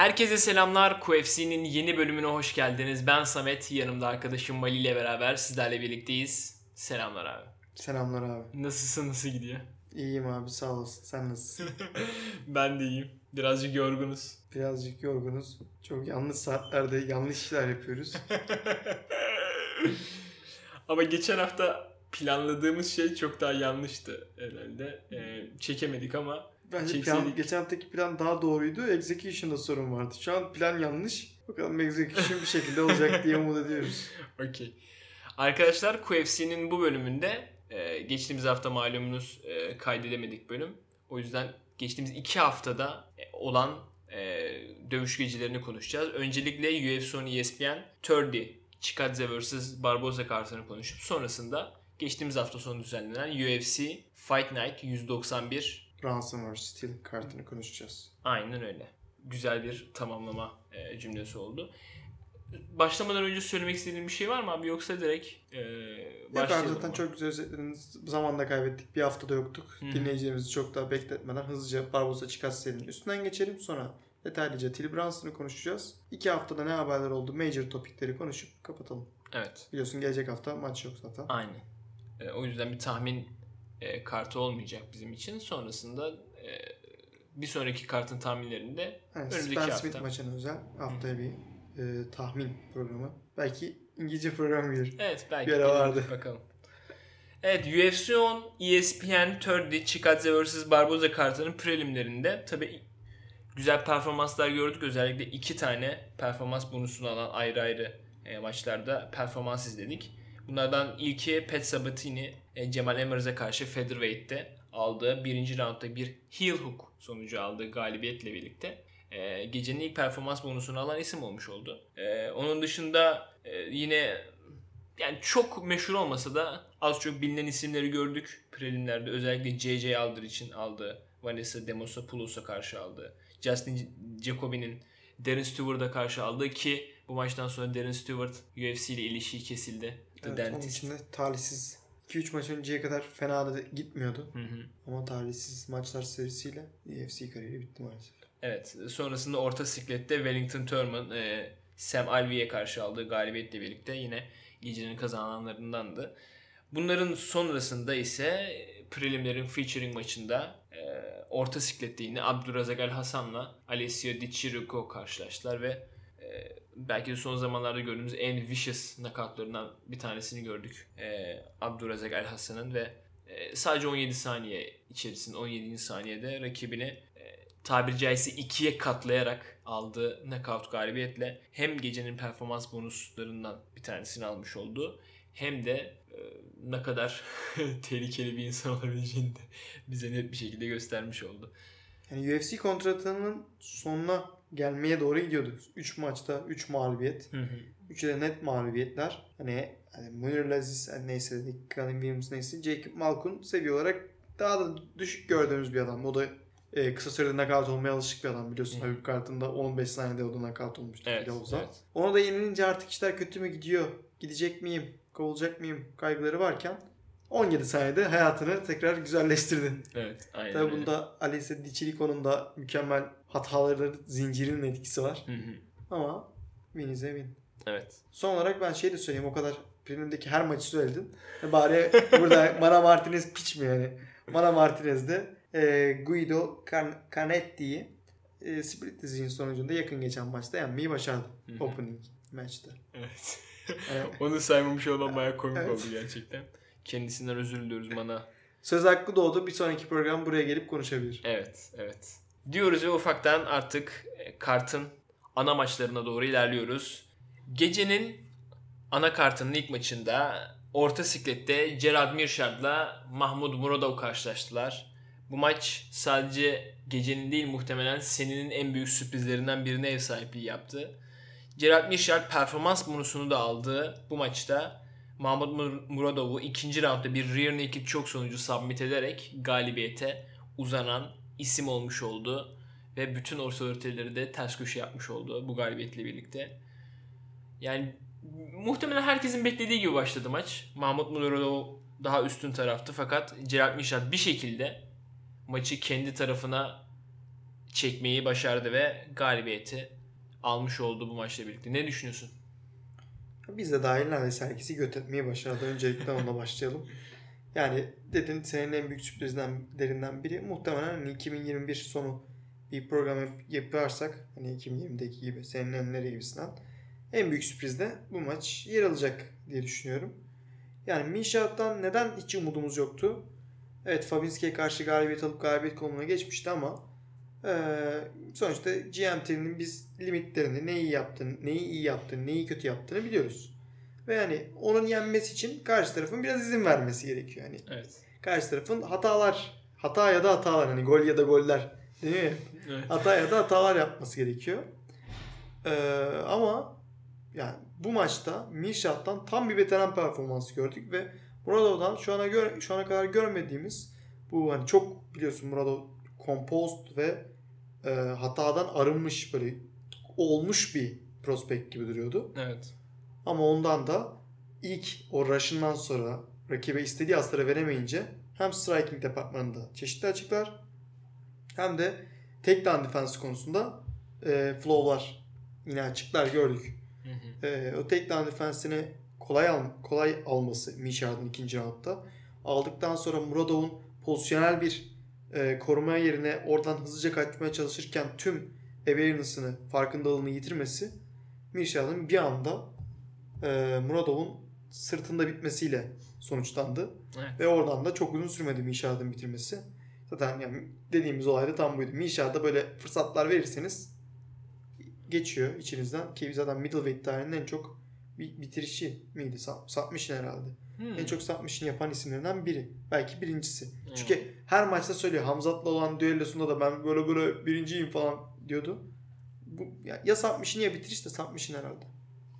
Herkese selamlar. QFC'nin yeni bölümüne hoş geldiniz. Ben Samet, yanımda arkadaşım Mali ile beraber sizlerle birlikteyiz. Selamlar abi. Selamlar abi. Nasılsın, nasıl gidiyor? İyiyim abi sağ olasın. Sen nasılsın? ben de iyiyim. Birazcık yorgunuz. Birazcık yorgunuz. Çok yanlış saatlerde yanlış işler yapıyoruz. Ama geçen hafta planladığımız şey çok daha yanlıştı herhalde. Ee, çekemedik ama Bence plan, geçen haftaki plan daha doğruydu. Execution'da sorun vardı. Şu an plan yanlış. Bakalım execution bir şekilde olacak diye umut ediyoruz. Okey. Arkadaşlar QFC'nin bu bölümünde e, geçtiğimiz hafta malumunuz e, kaydedemedik bölüm. O yüzden geçtiğimiz iki haftada e, olan e, dövüş gecelerini konuşacağız. Öncelikle UFC on ESPN 30 Chikadze vs. Barboza kartını konuşup sonrasında geçtiğimiz hafta sonu düzenlenen UFC Fight Night 191 Ransomware Steel kartını konuşacağız. Aynen öyle. Güzel bir tamamlama e, cümlesi oldu. Başlamadan önce söylemek istediğin bir şey var mı abi yoksa direkt e, başlayalım Ya ben zaten mı? çok güzel özetlediniz. Zamanda kaybettik. Bir haftada yoktuk. Hı. Dinleyicilerimizi çok daha bekletmeden hızlıca Barbosa Çıkas serinin üstünden geçelim. Sonra detaylıca Tilly Brunson'ı konuşacağız. İki haftada ne haberler oldu? Major topikleri konuşup kapatalım. Evet. Biliyorsun gelecek hafta maç yok zaten. Aynen. E, o yüzden bir tahmin e, kartı olmayacak bizim için. Sonrasında e, bir sonraki kartın tahminlerinde evet, önümüzdeki hafta. Smith maçına özel haftaya bir e, tahmin programı. Belki İngilizce program gelir. Evet belki. Bir ara vardı. Bakalım. Evet UFC 10 ESPN 30 Chikadze vs. Barboza kartının prelimlerinde tabi güzel performanslar gördük. Özellikle iki tane performans bonusunu alan ayrı ayrı e, maçlarda performans izledik. Bunlardan ilki Pat Sabatini e, Cemal Emirz'e karşı featherweight'te aldığı birinci roundda bir heel hook sonucu aldığı galibiyetle birlikte e, gecenin ilk performans bonusunu alan isim olmuş oldu. E, onun dışında e, yine yani çok meşhur olmasa da az çok bilinen isimleri gördük prelimlerde. Özellikle J.J. Alder için aldığı Vanessa Demosopoulos'a karşı aldığı Justin Jacobi'nin Darren Stewart'a karşı aldığı ki bu maçtan sonra Darren Stewart UFC ile ilişiği kesildi. The evet, Dentist. Onun için de talihsiz 2-3 maç önceye kadar fena da gitmiyordu. Hı hı. Ama talihsiz maçlar serisiyle UFC kariyeri bitti maalesef. Evet. Sonrasında orta siklette Wellington Turman e, Sam Alvey'e karşı aldığı galibiyetle birlikte yine gecenin kazananlarındandı. Bunların sonrasında ise prelimlerin featuring maçında e, orta siklette yine Abdurazak El Hasan'la Alessio Di Chirico karşılaştılar ve e, belki de son zamanlarda gördüğümüz en vicious nakavtlarından bir tanesini gördük. E, Abdurazak El Hasan'ın ve e, sadece 17 saniye içerisinde 17. saniyede rakibini tabiri caizse ikiye katlayarak aldığı knockout galibiyetle hem gecenin performans bonuslarından bir tanesini almış oldu hem de e, ne kadar tehlikeli bir insan olabileceğini de bize net bir şekilde göstermiş oldu. Yani UFC kontratının sonuna gelmeye doğru gidiyordu. 3 maçta 3 mağlubiyet. 3'ü de net mağlubiyetler. Hani, hani Munir Laziz hani neyse. Colin Williams neyse. Jacob Malkun seviye olarak daha da düşük gördüğümüz bir adam. O da e, kısa sürede nakavt olmaya alışık bir adam biliyorsun. Habib kartında 15 saniyede o da nakavt olmuştu. Evet, evet. Ona da yenilince artık işler kötü mü gidiyor? Gidecek miyim? Kovulacak mıyım? Kaygıları varken 17 saniyede hayatını tekrar güzelleştirdi. Evet. Aynen Tabii bunda Alisa Dicilico'nun da mükemmel hataları zincirinin etkisi var. Hı hı. Ama win is a win. Evet. Son olarak ben şey de söyleyeyim o kadar filmdeki her maçı söyledin. Bari burada Mana Martinez piç mi yani? Mana Martinez de e, Guido Can Canetti'yi e, split decision sonucunda yakın geçen maçta yenmeyi başardı. Hı-hı. Opening maçta. Evet. evet. Onu saymamış olmam bayağı komik evet. oldu gerçekten. Kendisinden özür diliyoruz Mana. Söz hakkı doğdu. Bir sonraki program buraya gelip konuşabilir. Evet, evet. Diyoruz ve ufaktan artık e, kartın ana maçlarına doğru ilerliyoruz. Gecenin ana kartının ilk maçında orta siklette Gerard Mirşard'la Mahmut Muradov karşılaştılar. Bu maç sadece gecenin değil muhtemelen senenin en büyük sürprizlerinden birine ev sahipliği yaptı. Gerard Mirşard performans bonusunu da aldı bu maçta. Mahmut Muradov'u ikinci roundda bir rear naked çok sonucu submit ederek galibiyete uzanan isim olmuş oldu. Ve bütün otoriteleri de ters köşe yapmış oldu bu galibiyetle birlikte. Yani muhtemelen herkesin beklediği gibi başladı maç. Mahmut Muradov daha üstün taraftı fakat Gerald Mişat bir şekilde maçı kendi tarafına çekmeyi başardı ve galibiyeti almış oldu bu maçla birlikte. Ne düşünüyorsun? Biz de dahil neredeyse herkesi göt başardı. Öncelikle onunla başlayalım. Yani dedin senin en büyük sürprizlerinden biri muhtemelen hani 2021 sonu bir program yaparsak hani 2020'deki gibi senin enleri gibisinden en büyük sürpriz de bu maç yer alacak diye düşünüyorum. Yani Mişat'tan neden hiç umudumuz yoktu? Evet Fabinski'ye karşı galibiyet alıp galibiyet konumuna geçmişti ama e, sonuçta GMT'nin biz limitlerini neyi yaptığını, neyi iyi yaptığını, neyi kötü yaptığını biliyoruz. Ve yani onun yenmesi için karşı tarafın biraz izin vermesi gerekiyor. Yani evet. karşı tarafın hatalar, hata ya da hatalar hani gol ya da goller değil mi? Evet. Hata ya da hatalar yapması gerekiyor. Ee, ama yani bu maçta Mişat'tan tam bir veteran performansı gördük ve Muradov'dan şu ana gör, şu ana kadar görmediğimiz bu hani çok biliyorsun Muradov composed ve e, hatadan arınmış böyle olmuş bir prospekt gibi duruyordu. Evet. Ama ondan da ilk o rush'ından sonra rakibe istediği hasarı veremeyince hem striking departmanında çeşitli açıklar hem de tek down defense konusunda e, flow'lar yine açıklar gördük. Hı hı. E, o tek down defense'ini kolay al, kolay alması Mişard'ın ikinci roundda. Aldıktan sonra Muradov'un pozisyonel bir e, koruma yerine oradan hızlıca kaçmaya çalışırken tüm awareness'ını, farkındalığını yitirmesi Mişard'ın bir anda e, Muradov'un sırtında bitmesiyle sonuçlandı. Evet. Ve oradan da çok uzun sürmedi Mişard'ın bitirmesi. Zaten yani dediğimiz olay da tam buydu. Mişard'a böyle fırsatlar verirseniz geçiyor içinizden. Ki zaten middleweight tarihinin en çok bitirişi miydi? Satmışın herhalde. Hmm. En çok satmışın yapan isimlerinden biri. Belki birincisi. Hmm. Çünkü her maçta söylüyor. Hamzat'la olan düellosunda da ben böyle böyle birinciyim falan diyordu. Bu, ya, ya satmışın ya bitiriş de satmışın herhalde.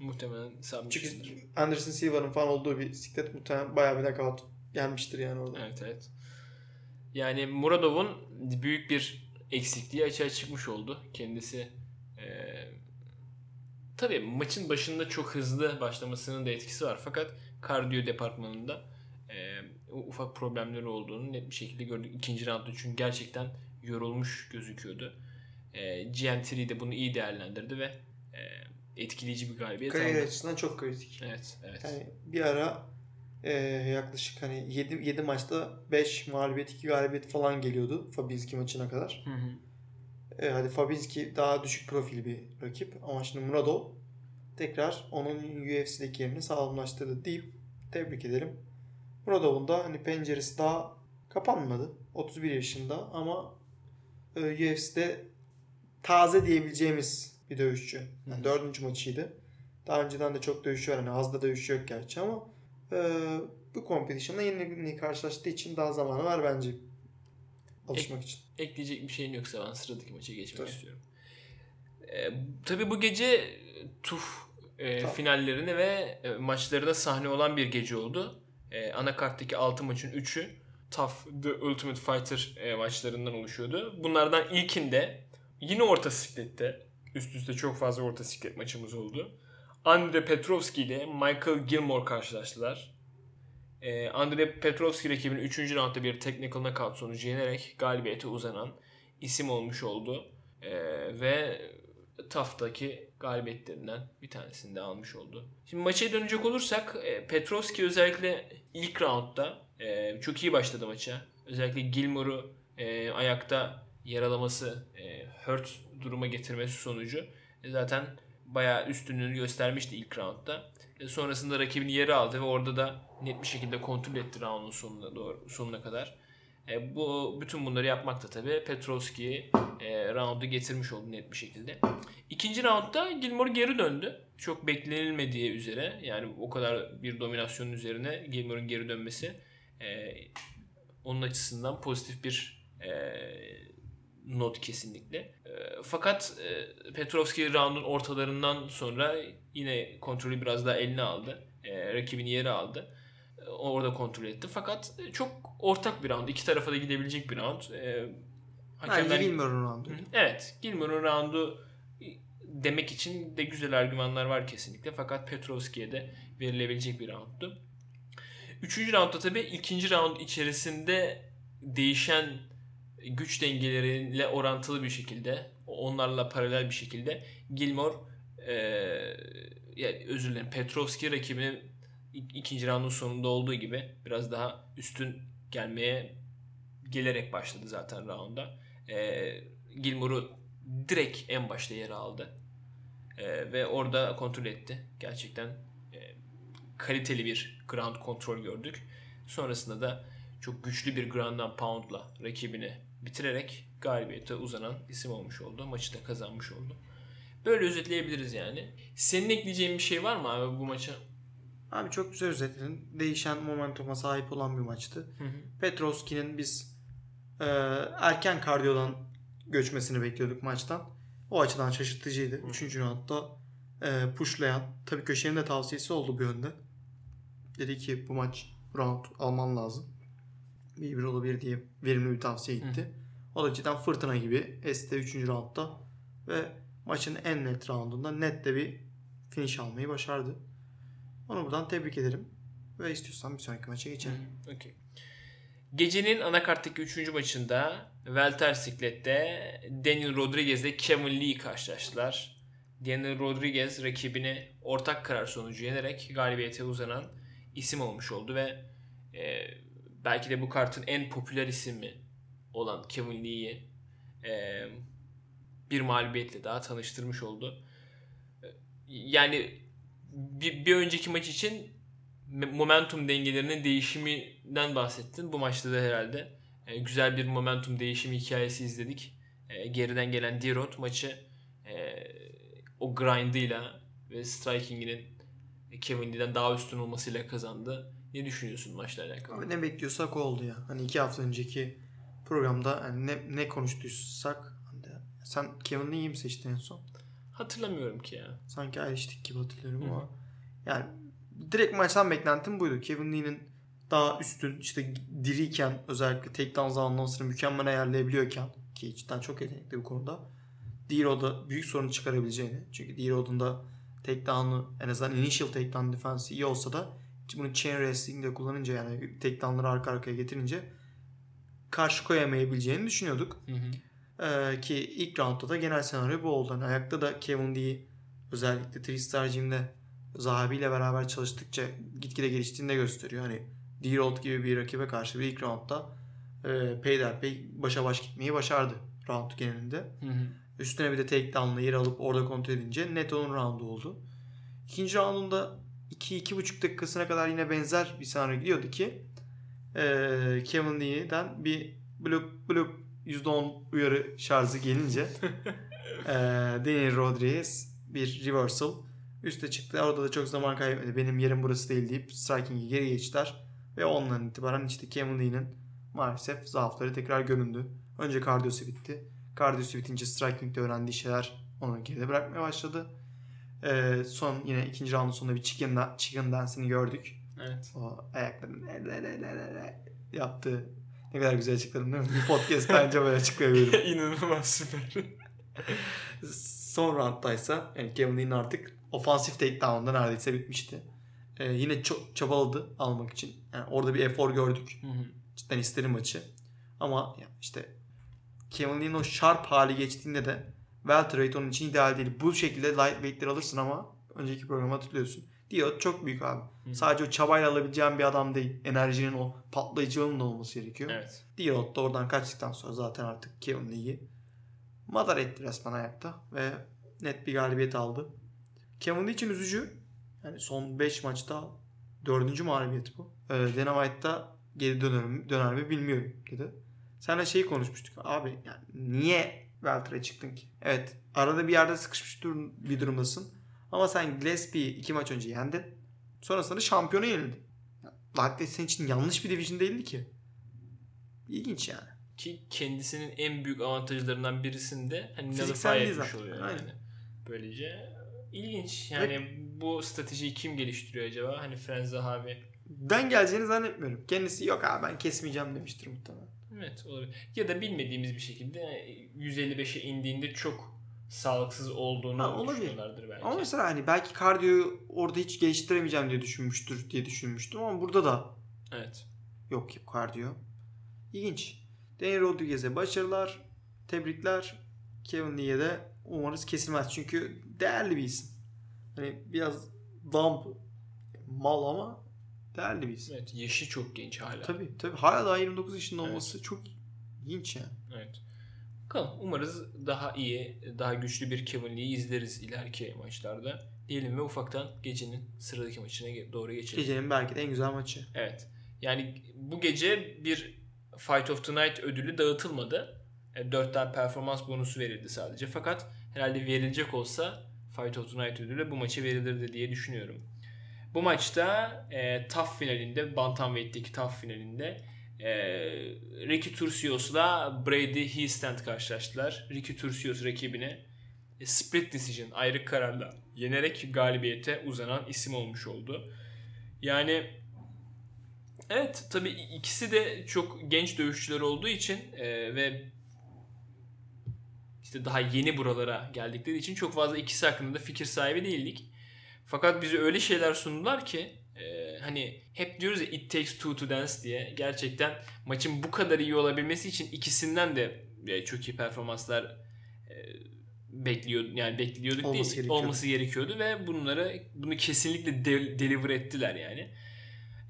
Muhtemelen satmışın. Çünkü Anderson Silva'nın falan olduğu bir siklet muhtemelen bayağı bir knockout gelmiştir yani orada. Evet evet. Yani Muradov'un büyük bir eksikliği açığa çıkmış oldu. Kendisi tabii maçın başında çok hızlı başlamasının da etkisi var. Fakat kardiyo departmanında e, ufak problemleri olduğunu net bir şekilde gördük. ikinci roundda çünkü gerçekten yorulmuş gözüküyordu. E, GM3 de bunu iyi değerlendirdi ve e, etkileyici bir galibiyet Kariyer aldı. açısından çok kritik. Evet, evet. Yani bir ara e, yaklaşık hani 7, 7 maçta 5 mağlubiyet 2 galibiyet falan geliyordu Fabinski maçına kadar. Hı hı. E, hadi Fabinski daha düşük profil bir rakip ama şimdi Muradov tekrar onun UFC'deki yerini sağlamlaştırdı deyip tebrik ederim. Muradov'un da hani penceresi daha kapanmadı. 31 yaşında ama e, UFC'de taze diyebileceğimiz bir dövüşçü. Yani dördüncü maçıydı. Daha önceden de çok dövüşü var. Hani az da dövüşü yok gerçi ama e, bu competition'da yeni karşılaştığı için daha zamanı var bence alışmak Ek, için. Ekleyecek bir şeyin yoksa ben sıradaki maça geçmek tabii. istiyorum. Ee, tabii bu gece TUF e, finallerine ve e, maçlarına sahne olan bir gece oldu. E, anakarttaki 6 maçın 3'ü TUF The Ultimate Fighter e, maçlarından oluşuyordu. Bunlardan ilkinde yine orta siklette üst üste çok fazla orta siklet maçımız oldu. Andre Petrovski ile Michael Gilmore karşılaştılar. E, Andre Petrovski rakibini 3. roundda bir technical knockout sonucu yenerek galibiyete uzanan isim olmuş oldu. E, ve TAF'taki galibiyetlerinden bir tanesini de almış oldu. Şimdi maça dönecek olursak e, Petrovski özellikle ilk roundda e, çok iyi başladı maça. Özellikle Gilmore'u e, ayakta yaralaması, e, hurt duruma getirmesi sonucu e, zaten bayağı üstünlüğünü göstermişti ilk roundda. E, sonrasında rakibini yere aldı ve orada da net bir şekilde kontrol etti roundun sonuna doğru sonuna kadar. E, bu bütün bunları yapmakta tabi Petrovski'yi e, roundu getirmiş oldu net bir şekilde. İkinci roundda Gilmore geri döndü. Çok beklenilmediği üzere yani o kadar bir dominasyonun üzerine Gilmore'un geri dönmesi e, onun açısından pozitif bir e, not kesinlikle. E, fakat e, Petrovski roundun ortalarından sonra yine kontrolü biraz daha eline aldı. E, rakibini yere aldı. E, orada kontrol etti. Fakat çok ortak bir round. iki tarafa da gidebilecek bir round. E, Hakemler... Bence Gilmore'un roundu. Evet. Gilmore'un roundu demek için de güzel argümanlar var kesinlikle. Fakat Petrovski'ye de verilebilecek bir rounddu. Üçüncü roundda tabii ikinci round içerisinde değişen güç dengeleriyle orantılı bir şekilde onlarla paralel bir şekilde Gilmore e, yani özür dilerim Petrovski rakibinin ikinci roundun sonunda olduğu gibi biraz daha üstün gelmeye gelerek başladı zaten rounda. E, Gilmore'u direkt en başta yere aldı. E, ve orada kontrol etti. Gerçekten e, kaliteli bir ground kontrol gördük. Sonrasında da çok güçlü bir ground pound'la rakibini bitirerek galibiyete uzanan isim olmuş oldu. Maçı da kazanmış oldu. Böyle özetleyebiliriz yani. Senin ekleyeceğin bir şey var mı abi bu maça? Abi çok güzel özetledin. Değişen momentuma sahip olan bir maçtı. Hı hı. Petrovski'nin biz e, erken kardiyodan göçmesini bekliyorduk maçtan. O açıdan şaşırtıcıydı. Hı. Üçüncü roundda e, pushlayan. Tabii köşenin de tavsiyesi oldu bir yönde. Dedi ki bu maç round alman lazım. Bir bir olabilir diye verimli bir tavsiye gitti. Hı. O da cidden fırtına gibi ST 3. roundda ve maçın en net roundunda net de bir finish almayı başardı. Onu buradan tebrik ederim. Ve istiyorsan bir sonraki maça geçelim. Okay. Gecenin anakarttaki 3. maçında Welter Siklet'te Daniel Rodriguez ile Kevin Lee karşılaştılar. Daniel Rodriguez rakibini ortak karar sonucu yenerek galibiyete uzanan isim olmuş oldu ve e, belki de bu kartın en popüler ismi olan Kevin Lee'yi e, bir mağlubiyetle daha tanıştırmış oldu. Yani bir, bir önceki maç için momentum dengelerinin değişiminden bahsettin. Bu maçta da herhalde e, güzel bir momentum değişimi hikayesi izledik. E, geriden gelen D-Rod maçı e, o grindıyla ve striking'inin Kevin daha üstün olmasıyla kazandı. Ne düşünüyorsun maçla alakalı? Abi ne bekliyorsak oldu ya. Hani iki hafta önceki programda hani ne, ne konuştuysak sen Kevin Lee'yi mi seçtin en son? Hatırlamıyorum ki ya. Sanki ayrıştık gibi hatırlıyorum Hı-hı. ama yani direkt maçtan beklentim buydu. Kevin Lee'nin daha üstün işte diriyken özellikle takedown zamanından sonra mükemmel ayarlayabiliyorken ki cidden çok yetenekli bu konuda. D-Rod'a büyük sorun çıkarabileceğini. Çünkü D-Rod'un da takedown'u en azından initial takedown defensi iyi olsa da bunu chain wrestling'de kullanınca yani takedown'ları arka arkaya getirince karşı koyamayabileceğini düşünüyorduk. Hı hı. Ee, ki ilk roundda da genel senaryo bu oldu. Yani ayakta da Kevin Lee özellikle Tristar Jim'de Zahabi ile beraber çalıştıkça gitgide geliştiğini de gösteriyor. Hani D-Roll gibi bir rakibe karşı bir ilk roundda e, peyderpey başa baş gitmeyi başardı round genelinde. Hı hı. Üstüne bir de takedown'la yer alıp orada kontrol edince net onun roundu oldu. İkinci roundunda 2-2,5 dakikasına kadar yine benzer bir senaryo gidiyordu ki e, Kevin Lee'den bir blok blok %10 uyarı şarjı gelince e, Daniel Rodriguez bir reversal üste çıktı. Orada da çok zaman kaybetmedi. Benim yerim burası değil deyip striking'i geri geçtiler. Ve ondan itibaren işte Kevin Lee'nin maalesef zaafları tekrar göründü. Önce kardiyosu bitti. Kardiyosu bitince striking'de öğrendiği şeyler onu geride bırakmaya başladı. Ee, son yine ikinci roundun sonunda bir chicken, chicken dance'ini gördük. Evet. O ayaklarını yaptı. Ne kadar güzel açıkladım değil mi? Bir podcast bence böyle açıklayabilirim. İnanılmaz süper. son rounddaysa yani Kevin Lee'nin artık ofansif takedown'da neredeyse bitmişti. Ee, yine çok çabaladı almak için. Yani orada bir efor gördük. Hı hı. Cidden isterim maçı. Ama işte Kevin Lee'nin o sharp hali geçtiğinde de welterweight onun için ideal değil. Bu şekilde lightweight'leri alırsın ama önceki programı hatırlıyorsun. Diyor çok büyük abi. Hı. Sadece o çabayla alabileceğin bir adam değil. Enerjinin o patlayıcılığının da olması gerekiyor. Evet. Diyor da oradan kaçtıktan sonra zaten artık Kevin Lee'yi madar etti resmen ayakta ve net bir galibiyet aldı. Kevin Lee için üzücü. Yani son 5 maçta 4. mağlubiyet bu. Ee, Dana White'da geri döner mi, döner mi bilmiyorum dedi. Senle şeyi konuşmuştuk. Abi yani niye Welter'e çıktın ki? Evet arada bir yerde sıkışmış durum, bir durumdasın. Ama sen Gillespie'yi iki maç önce yendin. Sonrasında da şampiyonu yenildin. Lightweight senin için yanlış bir division değildi ki. İlginç yani. Ki kendisinin en büyük avantajlarından birisinde hani nullify etmiş oluyor yani. Aynen. Böylece ilginç. Yani Ve... bu stratejiyi kim geliştiriyor acaba? Hani Frenz abi. Ben geleceğini zannetmiyorum. Kendisi yok abi ben kesmeyeceğim demiştir muhtemelen. Evet olabilir. Ya da bilmediğimiz bir şekilde 155'e indiğinde çok sağlıksız olduğunu Ha, olabilir. düşünüyorlardır belki. Ama mesela hani belki kardiyoyu orada hiç geliştiremeyeceğim diye düşünmüştür diye düşünmüştüm ama burada da Evet. yok kardiyo. İlginç. Daniel Rodriguez'e başarılar. Tebrikler. Kevin Lee'ye de umarız kesilmez. Çünkü değerli bir isim. Hani biraz dump mal ama değerli bir isim. Evet. Yaşı çok genç hala. Tabii tabii. Hala daha 29 yaşında Evet. olması çok ilginç yani. Evet. Bakalım umarız daha iyi, daha güçlü bir Kevin Lee'yi izleriz ileriki maçlarda. Diyelim ve ufaktan gecenin sıradaki maçına doğru geçelim. Gecenin belki de en güzel maçı. Evet. Yani bu gece bir Fight of the Night ödülü dağıtılmadı. Yani 4 tane performans bonusu verildi sadece. Fakat herhalde verilecek olsa Fight of the Night ödülü bu maça verilirdi diye düşünüyorum. Bu maçta e, TAF finalinde, Bantamweight'teki TAF finalinde e, Ricky Turcios'la Brady Heastand karşılaştılar. Ricky Turcios rakibine e, split decision, ayrı kararla yenerek galibiyete uzanan isim olmuş oldu. Yani Evet tabii ikisi de çok genç dövüşçüler olduğu için e, ve işte daha yeni buralara geldikleri için çok fazla ikisi hakkında da fikir sahibi değildik. Fakat bize öyle şeyler sundular ki hani hep diyoruz ya it takes two to dance diye gerçekten maçın bu kadar iyi olabilmesi için ikisinden de e, çok iyi performanslar e, bekliyor yani bekliyorduk Olması değil gerekiyordu. olması gerekiyordu ve bunları bunu kesinlikle de- deliver ettiler yani.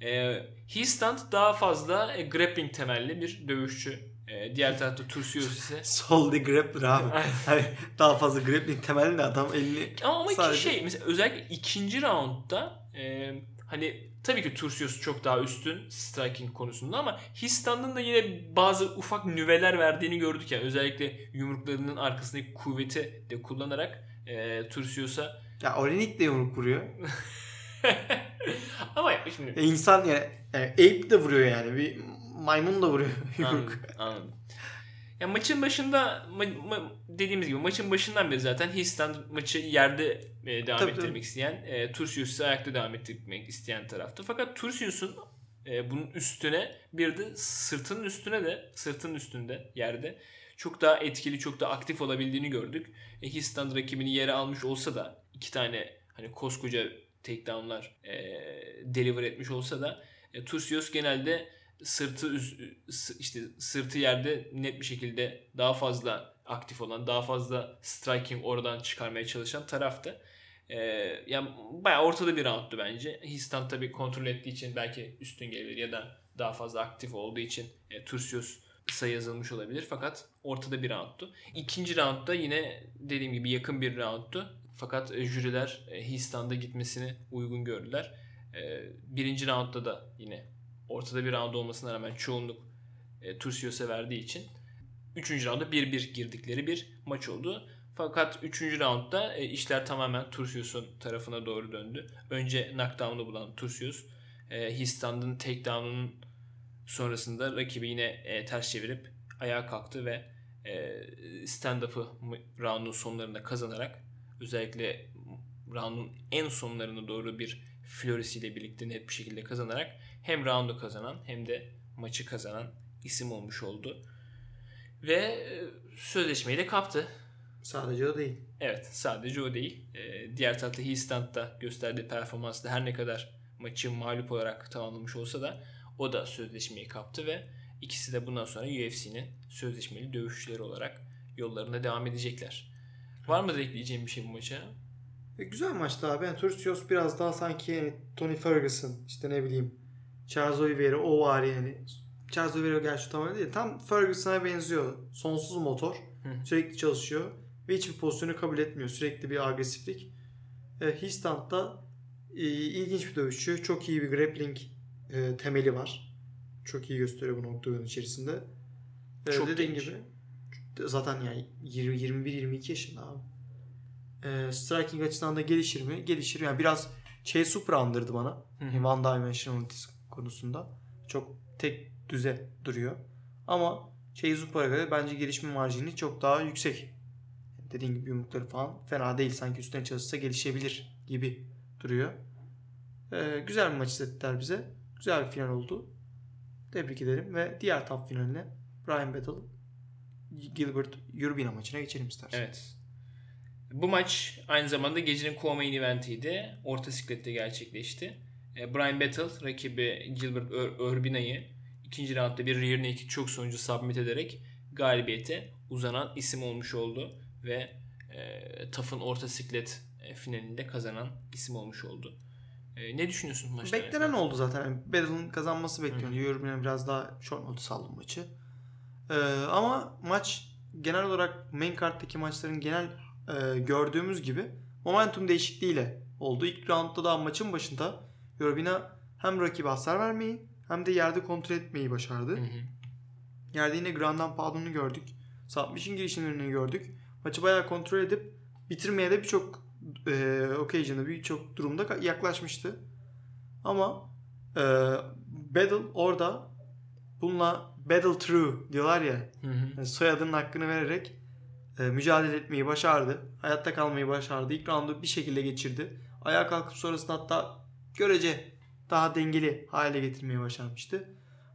E, Heastand daha fazla e, grappling temelli bir dövüşçü. E, diğer tarafta Turcios ise Sol the grappler abi. hani daha fazla grappling temelli de adam elini ama, ama Sadece- şey mesela özellikle ikinci roundda e, hani tabii ki Turcios çok daha üstün striking konusunda ama Histand'ın da yine bazı ufak nüveler verdiğini gördük yani özellikle yumruklarının arkasındaki kuvveti de kullanarak e, Turcios'a ya Olenik de yumruk vuruyor. ama şimdi E insan yani, yani ape de vuruyor yani. Bir maymun da vuruyor yumruk. Anladım, anladım. Ya maçın başında ma- ma- dediğimiz gibi maçın başından beri zaten Histan maçı yerde e, devam Tabii, ettirmek tabii. isteyen, e, Turcius ise ayakta devam ettirmek isteyen taraftı. Fakat Turcius'un e, bunun üstüne bir de sırtının üstüne de sırtının üstünde yerde çok daha etkili, çok daha aktif olabildiğini gördük. E, Histan rakibini yere almış olsa da iki tane hani koskoca takedownlar e, deliver etmiş olsa da e, Turcios genelde sırtı işte sırtı yerde net bir şekilde daha fazla aktif olan, daha fazla striking oradan çıkarmaya çalışan taraftı. Ee, yani bayağı ortada bir roundtu bence. Histan tabii kontrol ettiği için belki üstün gelebilir ya da daha fazla aktif olduğu için e, Turcios sayı yazılmış olabilir. Fakat ortada bir roundtu. İkinci roundda yine dediğim gibi yakın bir roundtu. Fakat e, jüriler e, Histan'da gitmesini uygun gördüler. E, birinci roundda da yine ortada bir round olmasına rağmen çoğunluk e, Turcios'a verdiği için 3. rounda 1-1 girdikleri bir maç oldu. Fakat 3. roundda e, işler tamamen Turcios'un tarafına doğru döndü. Önce knockdown'u bulan Turcios, e, Histand'ın takedown'unun sonrasında rakibi yine e, ters çevirip ayağa kalktı ve e, stand-up'ı round'un sonlarında kazanarak özellikle round'un en sonlarına doğru bir florisiyle birlikte net bir şekilde kazanarak hem round'u kazanan hem de maçı kazanan isim olmuş oldu. Ve e, sözleşmeyi de kaptı. Sadece o değil. Evet sadece o değil. E, diğer tarafta Histand'da gösterdiği performansla her ne kadar maçı mağlup olarak tamamlamış olsa da o da sözleşmeyi kaptı ve ikisi de bundan sonra UFC'nin sözleşmeli dövüşçüleri olarak yollarına devam edecekler. Var mı ekleyeceğim bir şey bu maça? E, güzel maçtı abi. Yani Turcios biraz daha sanki yani Tony Ferguson işte ne bileyim Charles Oliveira o var yani. Charles Oliveira gerçi tam öyle değil. Tam Ferguson'a benziyor. Sonsuz motor. Hı. Sürekli çalışıyor. Ve hiçbir pozisyonu kabul etmiyor. Sürekli bir agresiflik. E, Histand da e, ilginç bir dövüşçü. Çok iyi bir grappling e, temeli var. Çok iyi gösteriyor bunu oktagon içerisinde. E, Çok dediğin genç. gibi zaten yani 20 21-22 yaşında abi. E, striking açısından da gelişir mi? Gelişir. Yani biraz Chase Super andırdı bana. One Dimensionalities konusunda. Çok tek düze duruyor. Ama Chase Super'a göre bence gelişme marjini çok daha yüksek. Dediğim gibi yumrukları falan fena değil. Sanki üstüne çalışsa gelişebilir gibi duruyor. E, güzel bir maç izlettiler bize. Güzel bir final oldu. Tebrik ederim ve diğer top finaline Brian Battle Gilbert Urbina maçına geçelim istersen. Evet. Bu maç aynı zamanda gecenin co-main eventiydi. Orta siklette gerçekleşti. E, Brian Battle rakibi Gilbert Urbina'yı ikinci roundda bir rear naked çok sonucu submit ederek galibiyete uzanan isim olmuş oldu ve e, TAF'ın orta siklet e, finalinde kazanan isim olmuş oldu. E, ne düşünüyorsun maçta? Beklenen oldu zaten. Yani Battle'ın kazanması bekleniyor. Urbina biraz daha short notice aldı maçı. Ee, ama maç genel olarak main card'daki maçların genel e, gördüğümüz gibi momentum değişikliğiyle oldu. İlk roundda da maçın başında Urbina hem rakibe hasar vermeyi hem de yerde kontrol etmeyi başardı. Hı hı. Yerde yine Grand'dan Pound'unu gördük. Submission girişimlerini gördük. Maçı bayağı kontrol edip bitirmeye de birçok e, occasion'da birçok durumda yaklaşmıştı. Ama e, Battle orada bununla Battle True diyorlar ya. Hı hı. Yani soyadının hakkını vererek e, mücadele etmeyi başardı. Hayatta kalmayı başardı. İlk roundu bir şekilde geçirdi. Ayağa kalkıp sonrasında hatta görece daha dengeli hale getirmeyi başarmıştı.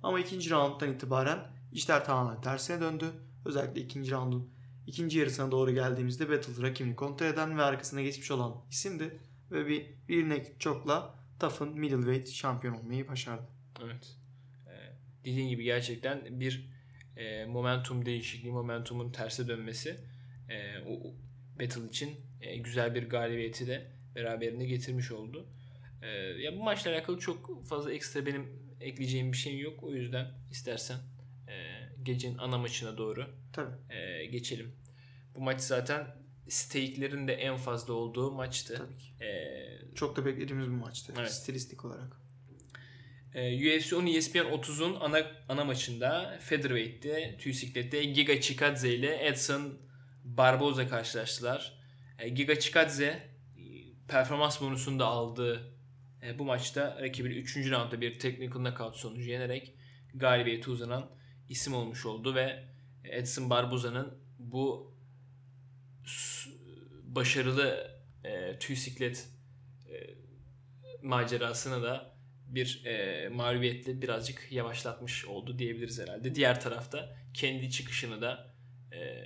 Ama ikinci rounddan itibaren işler tamamen tersine döndü. Özellikle ikinci roundun ikinci yarısına doğru geldiğimizde Battle rakibini kontrol eden ve arkasına geçmiş olan isimdi. Ve bir bir neck çokla TAF'ın middleweight şampiyon olmayı başardı. Evet. Ee, dediğin gibi gerçekten bir e, momentum değişikliği, momentumun terse dönmesi e, o Battle için e, güzel bir galibiyeti de beraberinde getirmiş oldu. E, ya bu maçla alakalı çok fazla ekstra benim ekleyeceğim bir şey yok. O yüzden istersen e, gecenin ana maçına doğru Tabii. E, geçelim. Bu maç zaten stake'lerin de en fazla olduğu maçtı. Tabii ki. E, çok da beklediğimiz bir maçtı. Evet. Stilistik olarak. E, UFC 10 ESPN 30'un ana ana maçında Featherweight'te, tüy siklette Giga Chikadze ile Edson Barboza karşılaştılar. E, Giga Chikadze e, performans bonusunu da aldığı e, bu maçta rakibini 3. roundda bir technical knockout sonucu yenerek galibiyete uzanan isim olmuş oldu ve Edson Barboza'nın bu başarılı e, tüy siklet e, macerasını da bir e, mağlubiyetle birazcık yavaşlatmış oldu diyebiliriz herhalde. Diğer tarafta kendi çıkışını da e,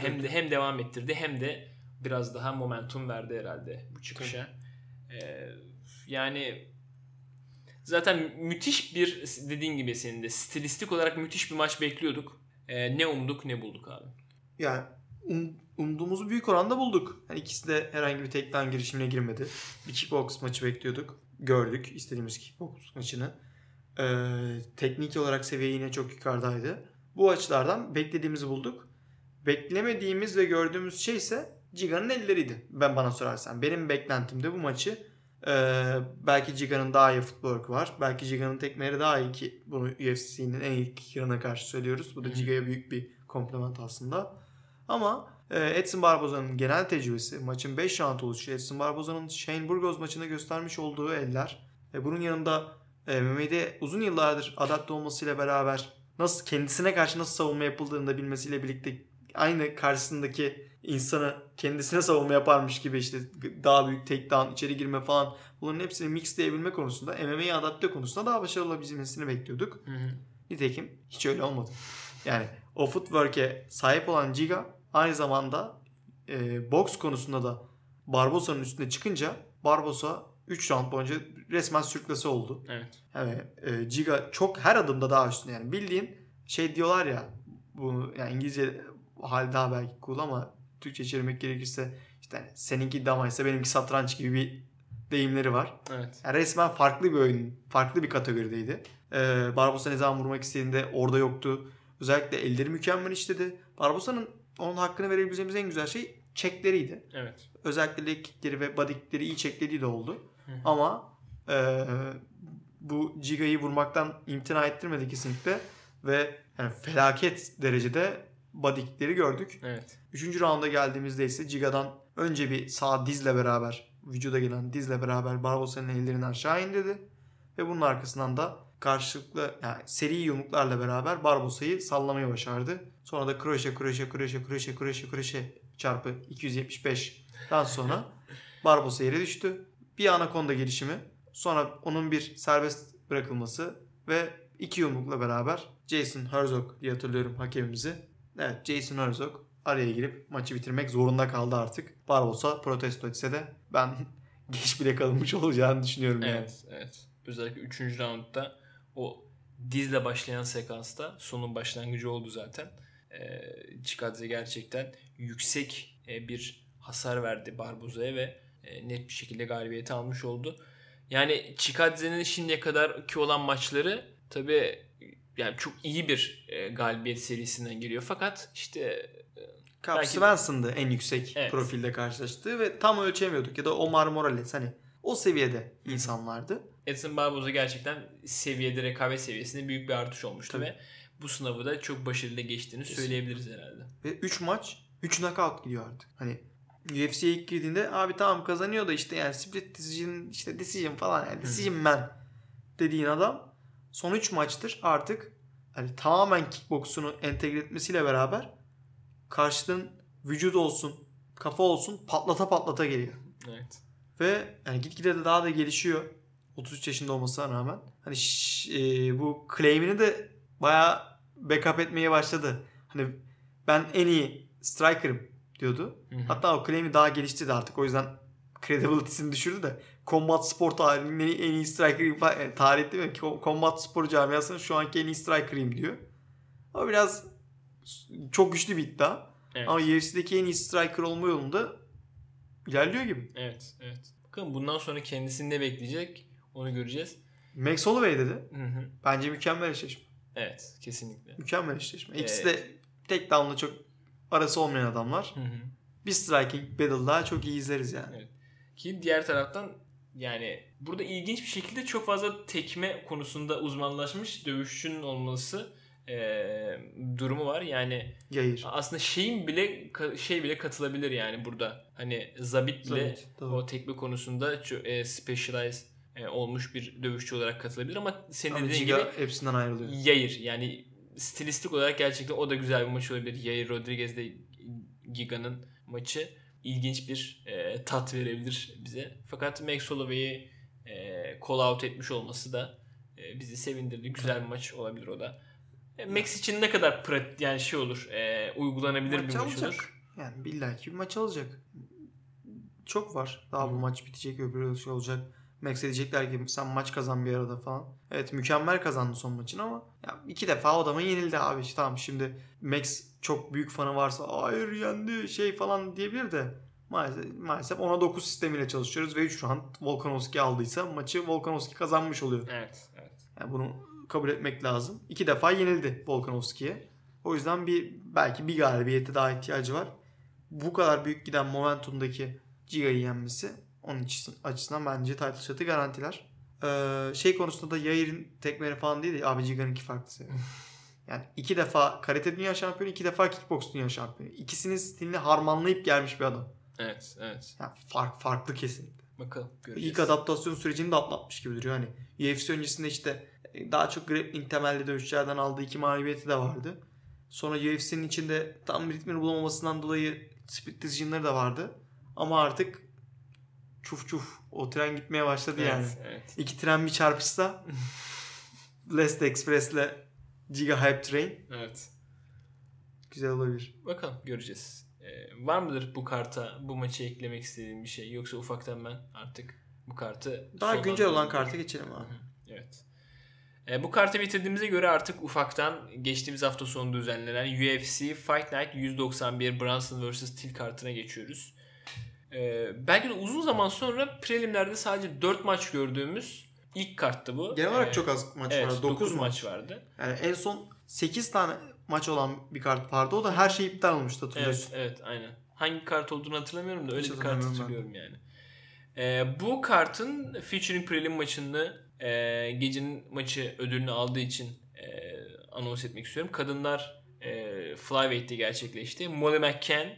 hem de hem devam ettirdi hem de biraz daha momentum verdi herhalde bu çıkışa. E, yani zaten müthiş bir dediğin gibi senin de stilistik olarak müthiş bir maç bekliyorduk. E, ne umduk ne bulduk abi. Yani um, umduğumuzu büyük oranda bulduk. Yani ikisi de herhangi bir takedown girişimine girmedi. Bir kickbox maçı bekliyorduk. Gördük istediğimiz kickbox maçını. Ee, teknik olarak seviye yine çok yukarıdaydı. Bu açılardan beklediğimizi bulduk. Beklemediğimiz ve gördüğümüz şey ise Giga'nın elleriydi. Ben bana sorarsan. Benim beklentimde bu maçı e, belki Giga'nın daha iyi footwork var. Belki Giga'nın tekmeleri daha iyi ki bunu UFC'nin en iyi kicker'ına karşı söylüyoruz. Bu da Giga'ya büyük bir komplement aslında. Ama e, Edson Barboza'nın genel tecrübesi, maçın 5 round oluşu, Edson Barboza'nın Shane Burgos maçında göstermiş olduğu eller ve bunun yanında e, MMA'de uzun yıllardır adapte olmasıyla beraber nasıl kendisine karşı nasıl savunma yapıldığını da bilmesiyle birlikte aynı karşısındaki insanı kendisine savunma yaparmış gibi işte daha büyük takedown, içeri girme falan bunların hepsini mixleyebilme konusunda MMA'ye adapte konusunda daha başarılı olabilmesini bekliyorduk. Hı hı. Nitekim hiç öyle olmadı. Yani o footwork'e sahip olan Giga aynı zamanda e, boks konusunda da Barbosa'nın üstüne çıkınca Barbosa 3 round boyunca resmen sürklesi oldu. Evet. Yani e, Giga çok her adımda daha üstüne yani bildiğin şey diyorlar ya bu yani İngilizce hal daha belki cool ama Türkçe çevirmek gerekirse işte seninki damaysa benimki satranç gibi bir deyimleri var. Evet. Yani resmen farklı bir oyun, farklı bir kategorideydi. Ee, Barbosa ne zaman vurmak istediğinde orada yoktu. Özellikle elleri mükemmel işledi. Barbosa'nın onun hakkını verebileceğimiz en güzel şey çekleriydi. Evet. Özellikle leg kickleri ve body kickleri iyi çeklediği de oldu. Hı hı. Ama e, bu Giga'yı vurmaktan imtina ettirmedi kesinlikle. Ve yani felaket derecede body kickleri gördük. Evet. Üçüncü rounda geldiğimizde ise Giga'dan önce bir sağ dizle beraber vücuda gelen dizle beraber Barbosa'nın ellerini aşağı indirdi. Ve bunun arkasından da karşılıklı yani seri yumruklarla beraber Barbosa'yı sallamayı başardı. Sonra da kroşe kroşe kroşe kroşe kroşe kroşe çarpı 275'den sonra Barbosa yere düştü. Bir anakonda gelişimi. Sonra onun bir serbest bırakılması ve iki yumrukla beraber Jason Herzog diye hatırlıyorum hakemimizi. Evet Jason Herzog araya girip maçı bitirmek zorunda kaldı artık. Barbosa protesto etse de ben geç bile kalınmış olacağını düşünüyorum yani. Evet, evet. Özellikle 3. roundda o dizle başlayan sekansta sonun başlangıcı oldu zaten. Ee, Chikadze gerçekten yüksek e, bir hasar verdi Barboza'ya ve e, net bir şekilde galibiyeti almış oldu. Yani Chikadze'nin şimdiye kadar ki olan maçları tabi yani çok iyi bir e, galibiyet serisinden geliyor. Fakat işte Cap Belki- Svensson'dı en yüksek Evet. profilde karşılaştığı ve tam ölçemiyorduk ya da Omar Morales hani o seviyede insanlardı. Edson Barboza gerçekten seviyede rekabet seviyesinde büyük bir artış olmuştu Tabii. ve bu sınavı da çok başarılı geçtiğini Kesinlikle. söyleyebiliriz herhalde. Ve 3 maç 3 knockout gidiyor artık. Hani UFC'ye ilk girdiğinde abi tamam kazanıyor da işte yani split decision işte decision falan yani decision man dediğin adam son 3 maçtır artık hani tamamen kickboksunu entegre etmesiyle beraber karşının vücut olsun kafa olsun patlata patlata geliyor. Evet. Ve yani gitgide de daha da gelişiyor. 33 yaşında olmasına rağmen. Hani ş- e, bu claim'ini de bayağı backup etmeye başladı. Hani ben en iyi striker'ım diyordu. Hı hı. Hatta o claim'i daha geliştirdi artık. O yüzden credibility'sini düşürdü de combat spor tarihinin en iyi, striker'ıyım falan. Yani tarih değil mi? Combat spor camiasının şu anki en iyi striker'ıyım diyor. Ama biraz çok güçlü bir iddia. Evet. Ama UFC'deki en iyi striker olma yolunda ilerliyor gibi. Evet, evet. Bakalım bundan sonra kendisini ne bekleyecek onu göreceğiz. Max Holloway dedi. Hı hı. Bence mükemmel eşleşme. Evet, kesinlikle. Mükemmel eşleşme. Evet. İkisi de tek down'la çok arası olmayan adamlar. Hı hı. Bir striking battle daha çok iyi izleriz yani. Evet. Ki diğer taraftan yani burada ilginç bir şekilde çok fazla tekme konusunda uzmanlaşmış dövüşçünün olması eee, durumu var. Yani Yayır. aslında şeyin bile şey bile katılabilir yani burada. Hani Zabit bile Zabit, o tekme konusunda e, specialize e, olmuş bir dövüşçü olarak katılabilir ama senin Ama dediğin gibi hepsinden ayrılıyor. Yayır yani stilistik olarak gerçekten o da güzel bir maç olabilir. Yayır Rodriguez'de Giga'nın maçı ilginç bir e, tat verebilir bize. Fakat Max Holloway'i e, call out etmiş olması da e, bizi sevindirdi. Güzel bir maç olabilir o da. E, Max için ne kadar pratik yani şey olur, e, uygulanabilir Maç bir maç alacak. olur. Yani billaki bir maç alacak. Çok var. Daha Hı. bu maç bitecek öbürü şey olacak. Max diyecekler ki sen maç kazan bir arada falan. Evet mükemmel kazandı son maçın ama ya iki defa adama yenildi abi. İşte tamam şimdi Max çok büyük fanı varsa hayır yendi şey falan diyebilir de maalesef, maalesef ona 9 sistemiyle çalışıyoruz ve 3 round Volkanovski aldıysa maçı Volkanovski kazanmış oluyor. Evet, evet. Yani bunu kabul etmek lazım. İki defa yenildi Volkanovski'ye. O yüzden bir belki bir galibiyete daha ihtiyacı var. Bu kadar büyük giden momentumdaki Giga'yı yenmesi onun için, açısından bence title shot'ı garantiler. Ee, şey konusunda da Yair'in tekmeri falan değil de abi Giga'nınki farklı seviye. Yani iki defa karate dünya şampiyonu, iki defa kickbox dünya şampiyonu. İkisinin stilini harmanlayıp gelmiş bir adam. Evet, evet. Yani fark, farklı kesinlikle. Bakalım göreceğiz. İlk adaptasyon sürecini de atlatmış gibi duruyor. Hani UFC öncesinde işte e, daha çok grappling temelli dövüşçülerden aldığı iki mağlubiyeti de vardı. Sonra UFC'nin içinde tam ritmini bulamamasından dolayı split decision'ları da vardı. Ama artık çuf çuf o tren gitmeye başladı evet, yani. Evet. İki tren bir çarpışsa Last Express'le Giga Hype Train Evet. güzel olabilir. Bakalım göreceğiz. Ee, var mıdır bu karta bu maçı eklemek istediğin bir şey yoksa ufaktan ben artık bu kartı Daha güncel olan karta geçelim abi. Evet. Ee, bu kartı bitirdiğimize göre artık ufaktan geçtiğimiz hafta sonu düzenlenen UFC Fight Night 191 Brunson vs. Till kartına geçiyoruz. Ee, belki de uzun zaman sonra prelimlerde sadece 4 maç gördüğümüz ilk karttı bu. Genel olarak Ee, çok az maç evet, var. 9 9 maç vardı. Yani en son 8 tane maç olan bir kart vardı. O da her şey iptal olmuştu Evet, hatırlıyorsun. evet aynen. Hangi kart olduğunu hatırlamıyorum da öyle Hiç bir kart hatırlamıyorum ben. hatırlıyorum yani. Ee, bu kartın featuring prelim maçını e, gecenin maçı ödülünü aldığı için e, anons etmek istiyorum. Kadınlar e, Flyweight'te gerçekleşti. Molly McCann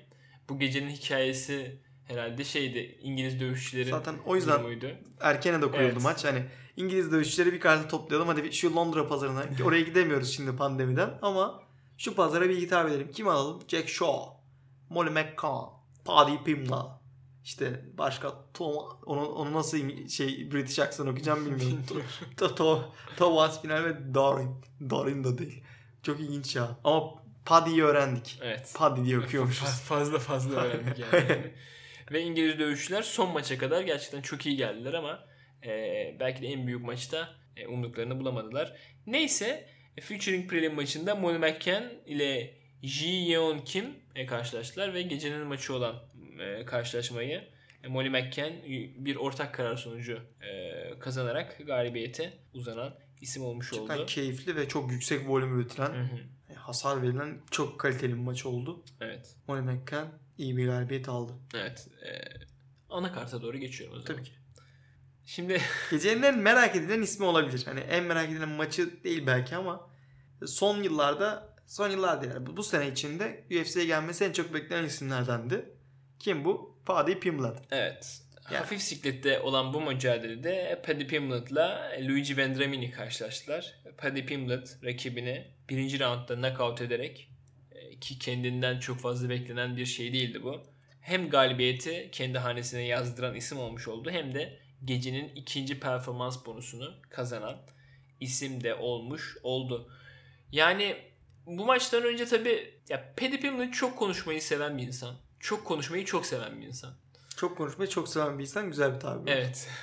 bu gecenin hikayesi herhalde şeydi İngiliz dövüşçülerin Zaten o yüzden durumuydu. erkene de koyuldu Evet. maç. Hani İngiliz dövüşçüleri bir kartı toplayalım. Hadi şu Londra pazarına. Oraya gidemiyoruz şimdi pandemiden. Ama şu pazara bir hitap edelim. Kim alalım? Jack Shaw. Molly McCann. Paddy Pimla. işte başka Tom onu, onu nasıl şey British aksan okuyacağım bilmiyorum. to, to, Thomas final ve Dorin. Dorin da değil. Çok ilginç ya. Ama Paddy'yi öğrendik. Evet. Paddy diye okuyormuşuz. fazla fazla öğrendik yani. Ve İngiliz dövüşçüler son maça kadar gerçekten çok iyi geldiler ama e, belki de en büyük maçta e, umduklarını bulamadılar. Neyse e, Featuring Prelim maçında Molly McCann ile Ji Yeon Kim e, karşılaştılar ve gecenin maçı olan e, karşılaşmayı e, Molly McCann bir ortak karar sonucu e, kazanarak galibiyete uzanan isim olmuş Cidden oldu. keyifli ve çok yüksek volüm üretilen, Hı hı. e, hasar verilen çok kaliteli bir maç oldu. Evet. Molly McCann iyi bir galibiyet aldı. Evet. E, ana karta doğru geçiyorum o zaman. Tabii ki. Şimdi Gecenin en merak edilen ismi olabilir. Hani en merak edilen maçı değil belki ama son yıllarda son yıllar değil. Bu, bu sene içinde UFC'ye gelmesi en çok beklenen isimlerdendi. Kim bu? Paddy Pimblett. evet. Yani. Hafif siklette olan bu mücadelede Paddy Pimblett'la Luigi Vendramini karşılaştılar. Paddy Pimblett rakibini birinci roundda knockout ederek ki kendinden çok fazla beklenen bir şey değildi bu. Hem galibiyeti kendi hanesine yazdıran isim olmuş oldu hem de gecenin ikinci performans bonusunu kazanan isim de olmuş oldu. Yani bu maçtan önce tabi ya Paddy Pimblett çok konuşmayı seven bir insan. Çok konuşmayı çok seven bir insan. Çok konuşmayı çok seven bir insan. Güzel bir tabir. Evet.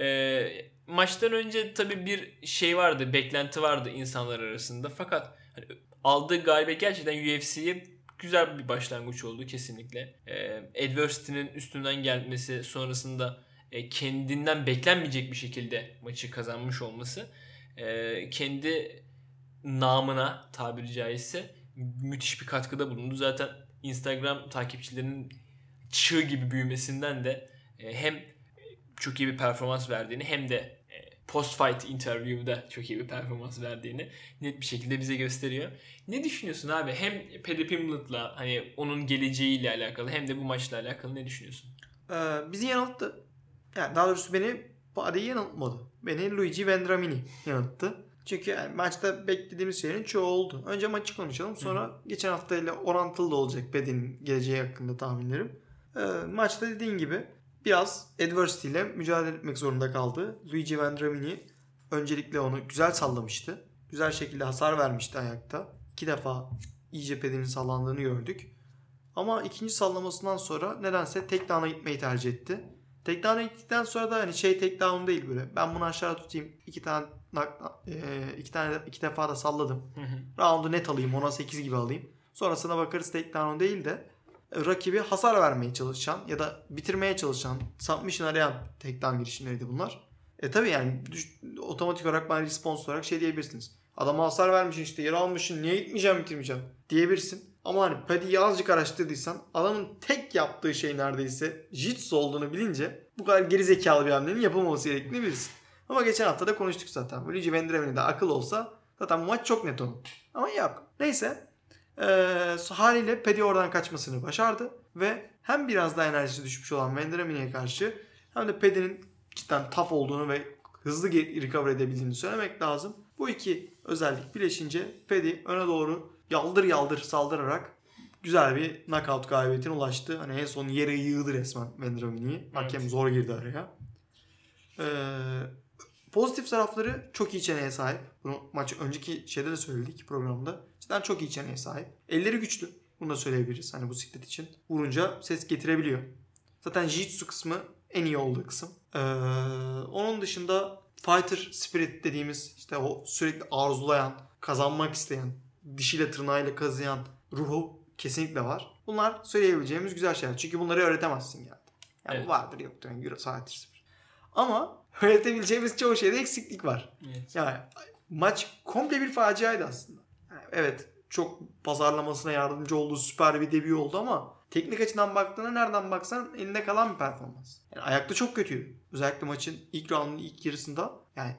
Ee, maçtan önce tabii bir şey vardı, beklenti vardı insanlar arasında. Fakat hani aldığı galibiyet gerçekten UFC'ye güzel bir başlangıç oldu kesinlikle. Ee, adversity'nin üstünden gelmesi sonrasında e, kendinden beklenmeyecek bir şekilde maçı kazanmış olması e, kendi namına tabiri caizse müthiş bir katkıda bulundu. Zaten Instagram takipçilerinin çığ gibi büyümesinden de e, hem çok iyi bir performans verdiğini hem de e, post fight interview'da çok iyi bir performans verdiğini net bir şekilde bize gösteriyor. Ne düşünüyorsun abi? Hem Paddy Pimblett'la hani onun geleceğiyle alakalı hem de bu maçla alakalı ne düşünüyorsun? Ee, bizi yanılttı. Yani daha doğrusu beni Paddy'yi yanıltmadı. Beni Luigi Vendramini yanılttı. Çünkü yani maçta beklediğimiz şeylerin çoğu oldu. Önce maçı konuşalım. Sonra Hı-hı. geçen haftayla orantılı da olacak Paddy'nin geleceği hakkında tahminlerim. Ee, maçta dediğin gibi biraz adversity ile mücadele etmek zorunda kaldı. Luigi Vendramini öncelikle onu güzel sallamıştı. Güzel şekilde hasar vermişti ayakta. İki defa iyice Paddy'nin sallandığını gördük. Ama ikinci sallamasından sonra nedense tek down'a gitmeyi tercih etti. Tek down'a gittikten sonra da hani şey tek down değil böyle. Ben bunu aşağı tutayım. iki tane iki tane iki defa da salladım. Round'u net alayım. Ona 8 gibi alayım. Sonrasına bakarız tek down değil de rakibi hasar vermeye çalışan ya da bitirmeye çalışan submission arayan tek down girişimleriydi bunlar. E tabi yani düş, otomatik olarak bana response olarak şey diyebilirsiniz. Adama hasar vermişsin işte yer almışsın niye gitmeyeceğim bitirmeyeceğim diyebilirsin. Ama hani Paddy'yi azıcık araştırdıysan adamın tek yaptığı şey neredeyse jitsu olduğunu bilince bu kadar geri zekalı bir hamlenin yapılmaması gerektiğini bilirsin. Ama geçen hafta da konuştuk zaten. Luigi Vendramini akıl olsa zaten maç çok net onun. Ama yok. Neyse. Ee, haliyle Paddy oradan kaçmasını başardı. Ve hem biraz daha enerjisi düşmüş olan Vendramini'ye karşı hem de Paddy'nin cidden tough olduğunu ve hızlı recover edebildiğini söylemek lazım. Bu iki özellik birleşince Paddy öne doğru yaldır yaldır saldırarak güzel bir knockout galibiyetine ulaştı. Hani en son yere yığdı resmen Vendramini'yi. Evet. Hakem zor girdi araya. Ee, pozitif tarafları çok iyi çeneye sahip. Bunu maç önceki şeyde de söyledik programda. Cidden çok iyi çeneye sahip. Elleri güçlü. Bunu da söyleyebiliriz hani bu siklet için. Vurunca ses getirebiliyor. Zaten Jiu-Jitsu kısmı en iyi olduğu kısım. Ee, onun dışında fighter spirit dediğimiz işte o sürekli arzulayan, kazanmak isteyen, dişiyle tırnağıyla kazıyan ruhu kesinlikle var. Bunlar söyleyebileceğimiz güzel şeyler. Çünkü bunları öğretemezsin yani. Yani evet. vardır yoktur. Yani fighter spirit. Ama öğretebileceğimiz çoğu şeyde eksiklik var. Evet. Yani maç komple bir faciaydı aslında. Evet çok pazarlamasına yardımcı olduğu süper bir debut oldu ama teknik açıdan baktığında nereden baksan elinde kalan bir performans. Yani ayakta çok kötüydü. Özellikle maçın ilk roundun ilk yarısında. Yani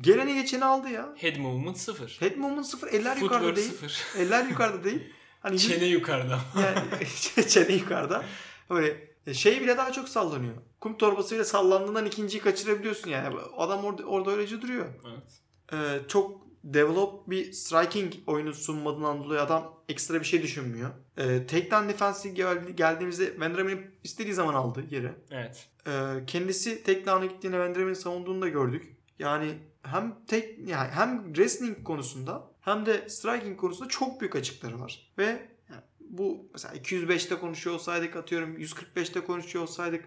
geleni geçeni aldı ya. Head movement sıfır. Head movement sıfır. Eller Footwork yukarıda değil. Sıfır. Eller yukarıda değil. Hani çene yukarıda. Yani çene yukarıda. Böyle şey bile daha çok sallanıyor. Kum torbasıyla sallandığından ikinciyi kaçırabiliyorsun yani. Adam orada, orada öylece duruyor. Evet. Ee, çok develop bir striking oyunu sunmadığından dolayı adam ekstra bir şey düşünmüyor. Ee, takedown defensi geldi, geldiğimizde Vendramin'i istediği zaman aldı yeri. Evet. Ee, kendisi takedown'a gittiğinde Vendramin'i savunduğunu da gördük. Yani hem tek yani hem wrestling konusunda hem de striking konusunda çok büyük açıkları var. Ve yani bu mesela 205'te konuşuyor olsaydık atıyorum 145'te konuşuyor olsaydık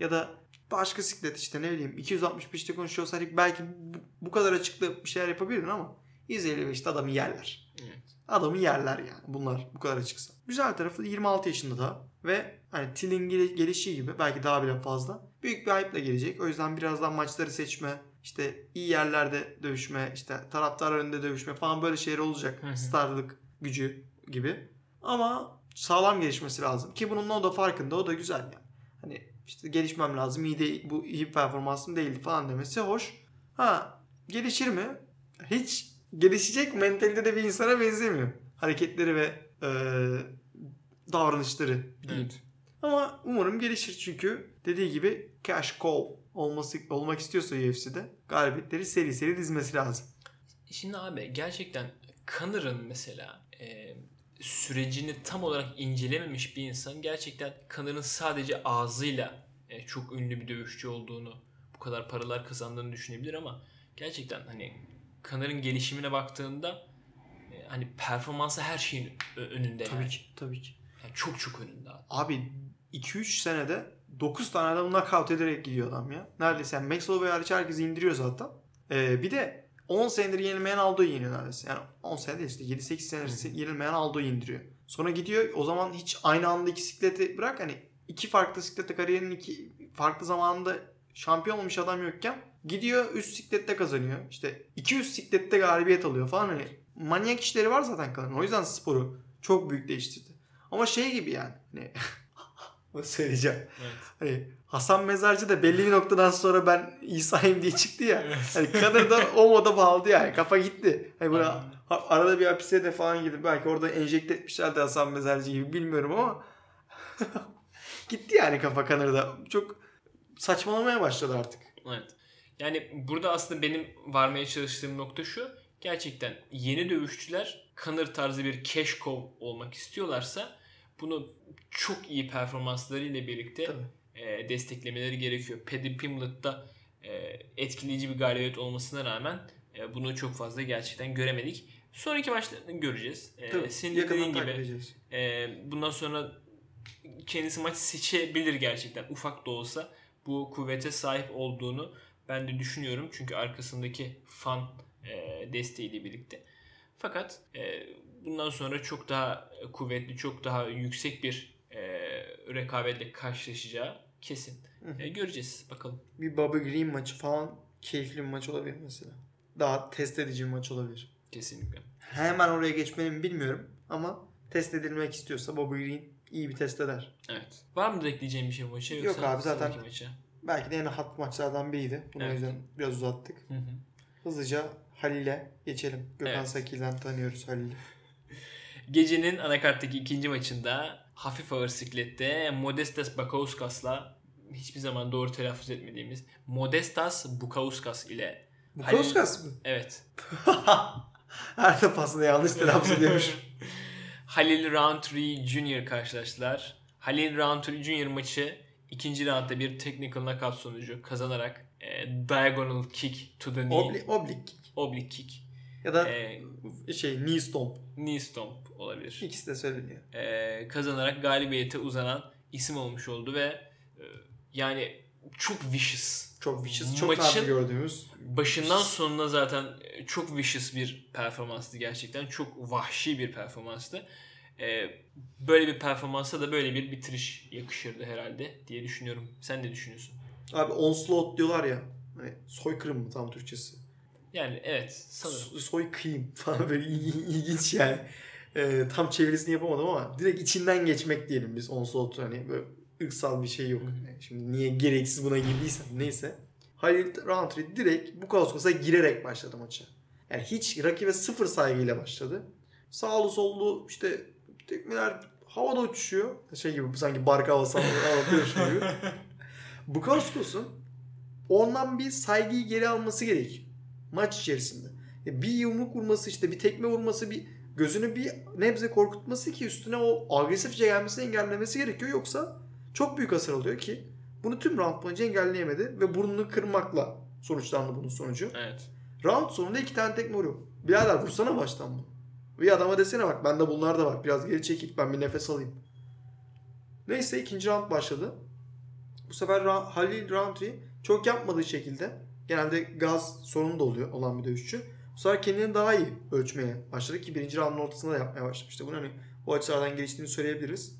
ya da başka siklet işte ne bileyim 265'te konuşuyor olsaydık belki bu, bu kadar açıklı bir şeyler yapabilirdin ama 155'te adamı yerler. Evet. Adamı yerler yani bunlar bu kadar açıksa. Güzel tarafı 26 yaşında da ve hani Till'in gel- gelişi gibi belki daha bile fazla büyük bir hype'la gelecek. O yüzden birazdan maçları seçme, işte iyi yerlerde dövüşme, işte taraftar önünde dövüşme falan böyle şeyler olacak. Starlık gücü gibi. Ama sağlam gelişmesi lazım. Ki bunun o da farkında. O da güzel yani. Hani işte gelişmem lazım. İyi de bu iyi performansım değildi falan demesi hoş. Ha gelişir mi? Hiç gelişecek mentalitede bir insana benzemiyor. Hareketleri ve e, davranışları. Evet. Ama umarım gelişir çünkü dediği gibi cash cow olması olmak istiyorsa UFC'de galibiyetleri seri seri dizmesi lazım. Şimdi abi gerçekten Connor'ın mesela e, sürecini tam olarak incelememiş bir insan gerçekten Connor'ın sadece ağzıyla e, çok ünlü bir dövüşçü olduğunu, bu kadar paralar kazandığını düşünebilir ama gerçekten hani Connor'ın gelişimine baktığında e, hani performansı her şeyin önünde Tabii yani. ki, tabii ki. Yani çok çok önünde abi. Abi 2-3 senede 9 tane adamı knockout ederek gidiyor adam ya. Neredeyse yani Max Holloway hariç herkesi indiriyor zaten. Ee, bir de 10 senedir yenilmeyen Aldo'yu yeniyor neredeyse. Yani 10 sene değil işte 7-8 senedir yenilmeyen Aldo'yu indiriyor. Sonra gidiyor o zaman hiç aynı anda iki sikleti bırak hani iki farklı siklete kariyerinin iki farklı zamanında şampiyon olmuş adam yokken gidiyor üst siklette kazanıyor. İşte iki üst siklette galibiyet alıyor falan hani manyak işleri var zaten kadın. O yüzden sporu çok büyük değiştirdi. Ama şey gibi yani hani o söyleyeceğim. Evet. Hani Hasan Mezarcı da belli bir noktadan sonra ben İsa'yım diye çıktı ya. Hani kadar da o moda bağladı yani. Kafa gitti. Hani böyle arada bir hapise de falan gidip belki orada enjekte etmişlerdi Hasan Mezarcı gibi bilmiyorum ama gitti yani kafa Kanır'da. Çok saçmalamaya başladı artık. Evet. Yani burada aslında benim varmaya çalıştığım nokta şu. Gerçekten yeni dövüşçüler Conor tarzı bir cash cow olmak istiyorlarsa bunu çok iyi performanslarıyla birlikte Tabii. E, desteklemeleri gerekiyor. Paddy Pimlett'ta e, etkileyici bir galibiyet olmasına rağmen e, bunu çok fazla gerçekten göremedik. Sonraki maçlarını göreceğiz. E, Tabii. senin dediğin gibi e, bundan sonra kendisi maç seçebilir gerçekten ufak da olsa bu kuvvete sahip olduğunu ben de düşünüyorum çünkü arkasındaki fan e, desteğiyle birlikte. Fakat e, bundan sonra çok daha kuvvetli, çok daha yüksek bir e, rekabetle karşılaşacağı kesin. E, göreceğiz bakalım. Bir Bobby Green maçı falan keyifli bir maç olabilir mesela. Daha test edici bir maç olabilir. Kesinlikle. Hemen oraya geçmeni mi bilmiyorum ama test edilmek istiyorsa Bobby Green iyi bir test eder. Evet. Var mı ekleyeceğim bir şey bu maça? Yok Yoksa abi, zaten- Maça? Belki de en hot maçlardan biriydi. Bunu o Evet. yüzden biraz uzattık. Hı hı. Hızlıca Halil'e geçelim. Gökhan Evet. Sakil'den tanıyoruz Halil'i. Gecenin anakarttaki ikinci maçında hafif ağır siklette Modestas Bakauskas''la hiçbir zaman doğru telaffuz etmediğimiz Modestas Bukauskas ile Bu Halil- mı? evet Her defasında yanlış telaffuz ediyormuş. Halil Roundtree Jr. karşılaştılar. Halil Roundtree Jr. maçı ikinci roundda bir technical knockout sonucu kazanarak e, diagonal kick to the knee Obli oblik kick. oblique kick Ya da e, şey knee stomp. knee stomp olabilir. İkisi de söyleniyor. e, kazanarak galibiyete uzanan isim olmuş oldu ve e, yani çok vicious. Çok vicious. Çok Maçın- gördüğümüz. Başından sonuna zaten e, çok vicious bir performanstı gerçekten. Çok vahşi bir performanstı. E, böyle bir performansa da böyle bir bitiriş yakışırdı herhalde diye düşünüyorum. Sen ne düşünüyorsun? Abi onslaught diyorlar ya. Hani soykırım mı tam Türkçesi? Yani evet sanırım. So- soykıyım falan böyle il- il- ilginç yani. Ee, tam çevirisini yapamadım ama direkt içinden geçmek diyelim biz onslaught hani böyle ırksal bir şey yok. Yani Şimdi niye gereksiz buna girdiysem neyse. Halil Roundtree direkt bu Kauskas'a girerek başladı maça. Yani hiç rakibe sıfır saygıyla başladı. Sağlı sollu işte tekmeler havada uçuşuyor. Şey gibi sanki barka havası anlatıyormuş gibi. Bukauskas'ın ondan bir saygıyı geri alması gerekiyor. Maç içerisinde. E, bir yumruk vurması işte bir tekme vurması bir gözünü bir nebze korkutması ki üstüne o agresifçe gelmesini engellemesi gerekiyor. Yoksa çok büyük hasar oluyor ki bunu tüm round boyunca engelleyemedi ve burnunu kırmakla sonuçlandı bunun sonucu. Evet. Round sonunda iki tane tekme vuruyor. Birader vursana baştan bu. Bir adama desene bak bende bunlar da var. Biraz geri çekil ben bir nefes alayım. Neyse ikinci round başladı. Bu sefer Ra- Halil Roundtree çok yapmadığı şekilde genelde gaz sorunu da oluyor olan bir dövüşçü. Bu sefer kendini daha iyi ölçmeye başladı ki birinci roundun ortasında da yapmaya başlamıştı. Bunu hani bu açılardan geliştiğini söyleyebiliriz.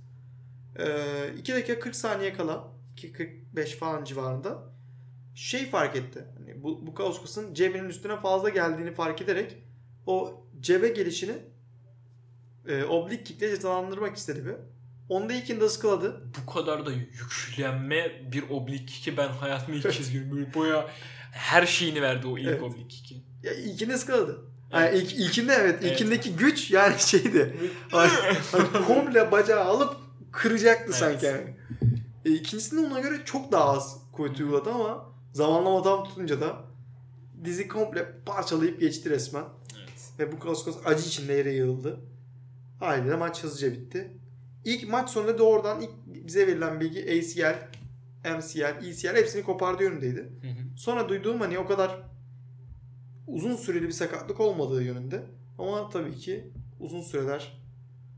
2 dakika 40 saniye kala 2.45 falan civarında şey fark etti. Hani bu, bu Kauskas'ın cebinin üstüne fazla geldiğini fark ederek o cebe gelişini e, oblik kickle cezalandırmak istedi bir. Onda ilkinde ıskaladı. Bu kadar da yüklenme bir oblik ki ben hayatımda ilk kez görüyorum. Böyle boya her şeyini verdi o ilk Evet. oblik kicki. Ya ilkinde ıskaladı. Yani Evet. ilk, ilkinde evet, Evet. ilkindeki güç yani şeydi. Hani, hani komple bacağı alıp kıracaktı Evet. sanki yani. E, ikincisinde ona göre çok daha az kuvvet uyguladı ama zamanlama tam tutunca da dizi komple parçalayıp geçti resmen. Evet. Ve bu Kauskos acı içinde yere yığıldı. Haliyle maç hızlıca bitti. İlk maç sonunda doğrudan ilk bize verilen bilgi ACL, MCL, ECL hepsini kopardığı yönündeydi. Hı hı. Sonra duyduğum hani o kadar uzun süreli bir sakatlık olmadığı yönünde. Ama tabii ki uzun süreler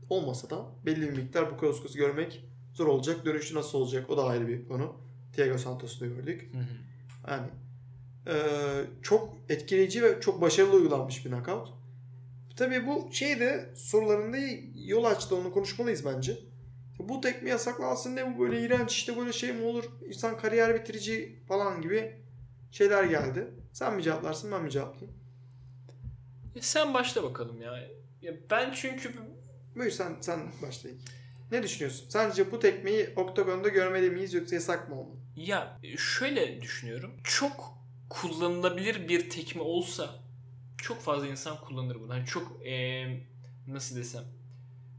olmasa da belli bir miktar bu Kauskos'u görmek zor olacak. Dönüşü nasıl olacak o da ayrı bir konu. Thiago Santos'u da gördük. Hı hı. Yani eee, çok etkileyici ve çok başarılı uygulanmış bir knockout. Tabii bu şey de sorularında yol açtı onu konuşmalıyız bence. Bu tekme yasaklansın ne bu böyle iğrenç işte böyle şey mi olur insan kariyer bitirici falan gibi şeyler geldi. Sen mi cevaplarsın ben mi cevaplayayım? Ya sen başla bakalım ya. ya ben çünkü Buyur sen, sen başla ilk. Ne düşünüyorsun? Sence bu tekmeyi oktagonda görmeli miyiz yoksa yasak mı olmalı? ya şöyle düşünüyorum. Çok kullanılabilir bir tekme olsa çok fazla insan kullanır bunu. Hani çok eee, nasıl desem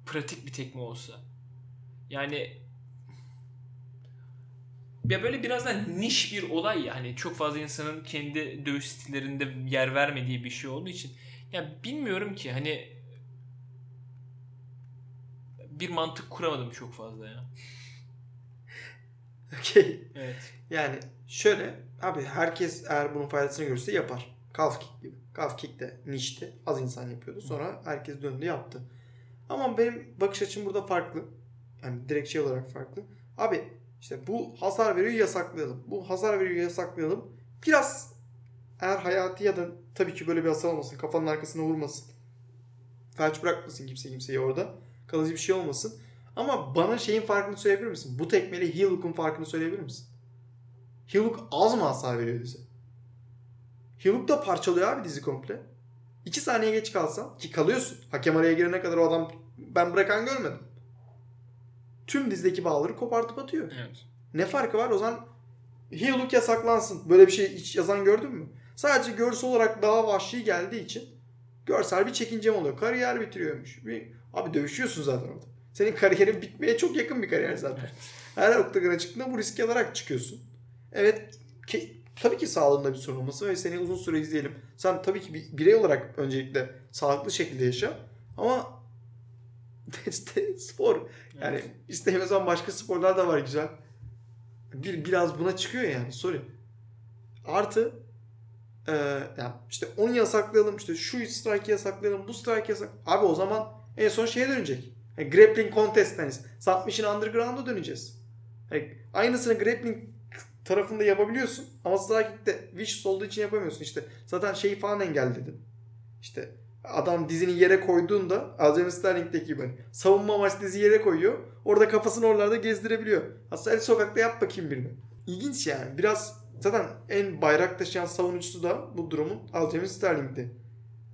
pratik bir tekme olsa. Yani ya böyle biraz da niş bir olay ya hani çok fazla insanın kendi dövüş stillerinde yer vermediği bir şey olduğu için ya bilmiyorum ki hani bir mantık kuramadım çok fazla ya. Okey. Evet. Yani şöyle abi herkes eğer bunun faydasını görürse yapar. Calf kick gibi. Calf kick de nişti. Az insan yapıyordu. Sonra herkes döndü yaptı. Ama benim bakış açım burada farklı. Yani direkt şey olarak farklı. Abi işte bu hasar veriyor yasaklayalım. Bu hasar veriyor yasaklayalım. Biraz eğer hayati ya da tabii ki böyle bir hasar olmasın. Kafanın arkasına vurmasın. Felç bırakmasın kimse kimseyi orada. Kalıcı bir şey olmasın. Ama bana şeyin farkını söyleyebilir misin? Bu tekmeyle heel hook'un farkını söyleyebilir misin? Heel hook az mı hasar veriyor dizi? Heel hook da parçalıyor abi dizi komple. 2 saniye geç kalsan ki kalıyorsun. Hakem araya girene kadar o adam ben bırakan görmedim. Tüm dizdeki bağları kopartıp atıyor. Evet. Ne farkı var? O zaman hook yasaklansın. Böyle bir şey hiç yazan gördün mü? Sadece görsel olarak daha vahşi geldiği için görsel bir çekincem oluyor. Kariyer bitiriyormuş. Bir, abi dövüşüyorsun zaten orada. Senin kariyerin bitmeye çok yakın bir kariyer zaten. Her oktagona çıktığında bu riski alarak çıkıyorsun. Evet ki, tabii ki sağlığında bir sorun olması ve seni uzun süre izleyelim. Sen tabii ki bir birey olarak öncelikle sağlıklı şekilde yaşa. Ama işte spor. Yani Evet. istemiyorsan başka sporlar da var güzel. Bir, biraz buna çıkıyor yani sorry. Artı e, yani işte onu yasaklayalım işte şu strike yasaklayalım bu strike yasak. Abi o zaman en son şeye dönecek. Yani grappling contest hani Submission Underground'a döneceğiz. Hani aynısını grappling tarafında yapabiliyorsun ama strike'de vicious olduğu için yapamıyorsun. İşte zaten şeyi falan engelledin. İşte adam dizini yere koyduğunda Aljamain Sterling'deki gibi hani savunma amaçlı dizi yere koyuyor. Orada kafasını oralarda gezdirebiliyor. Aslında el sokakta yap bakayım birini. İlginç yani. Biraz zaten en bayrak taşıyan savunucusu da bu durumun Aljamain Sterling'di.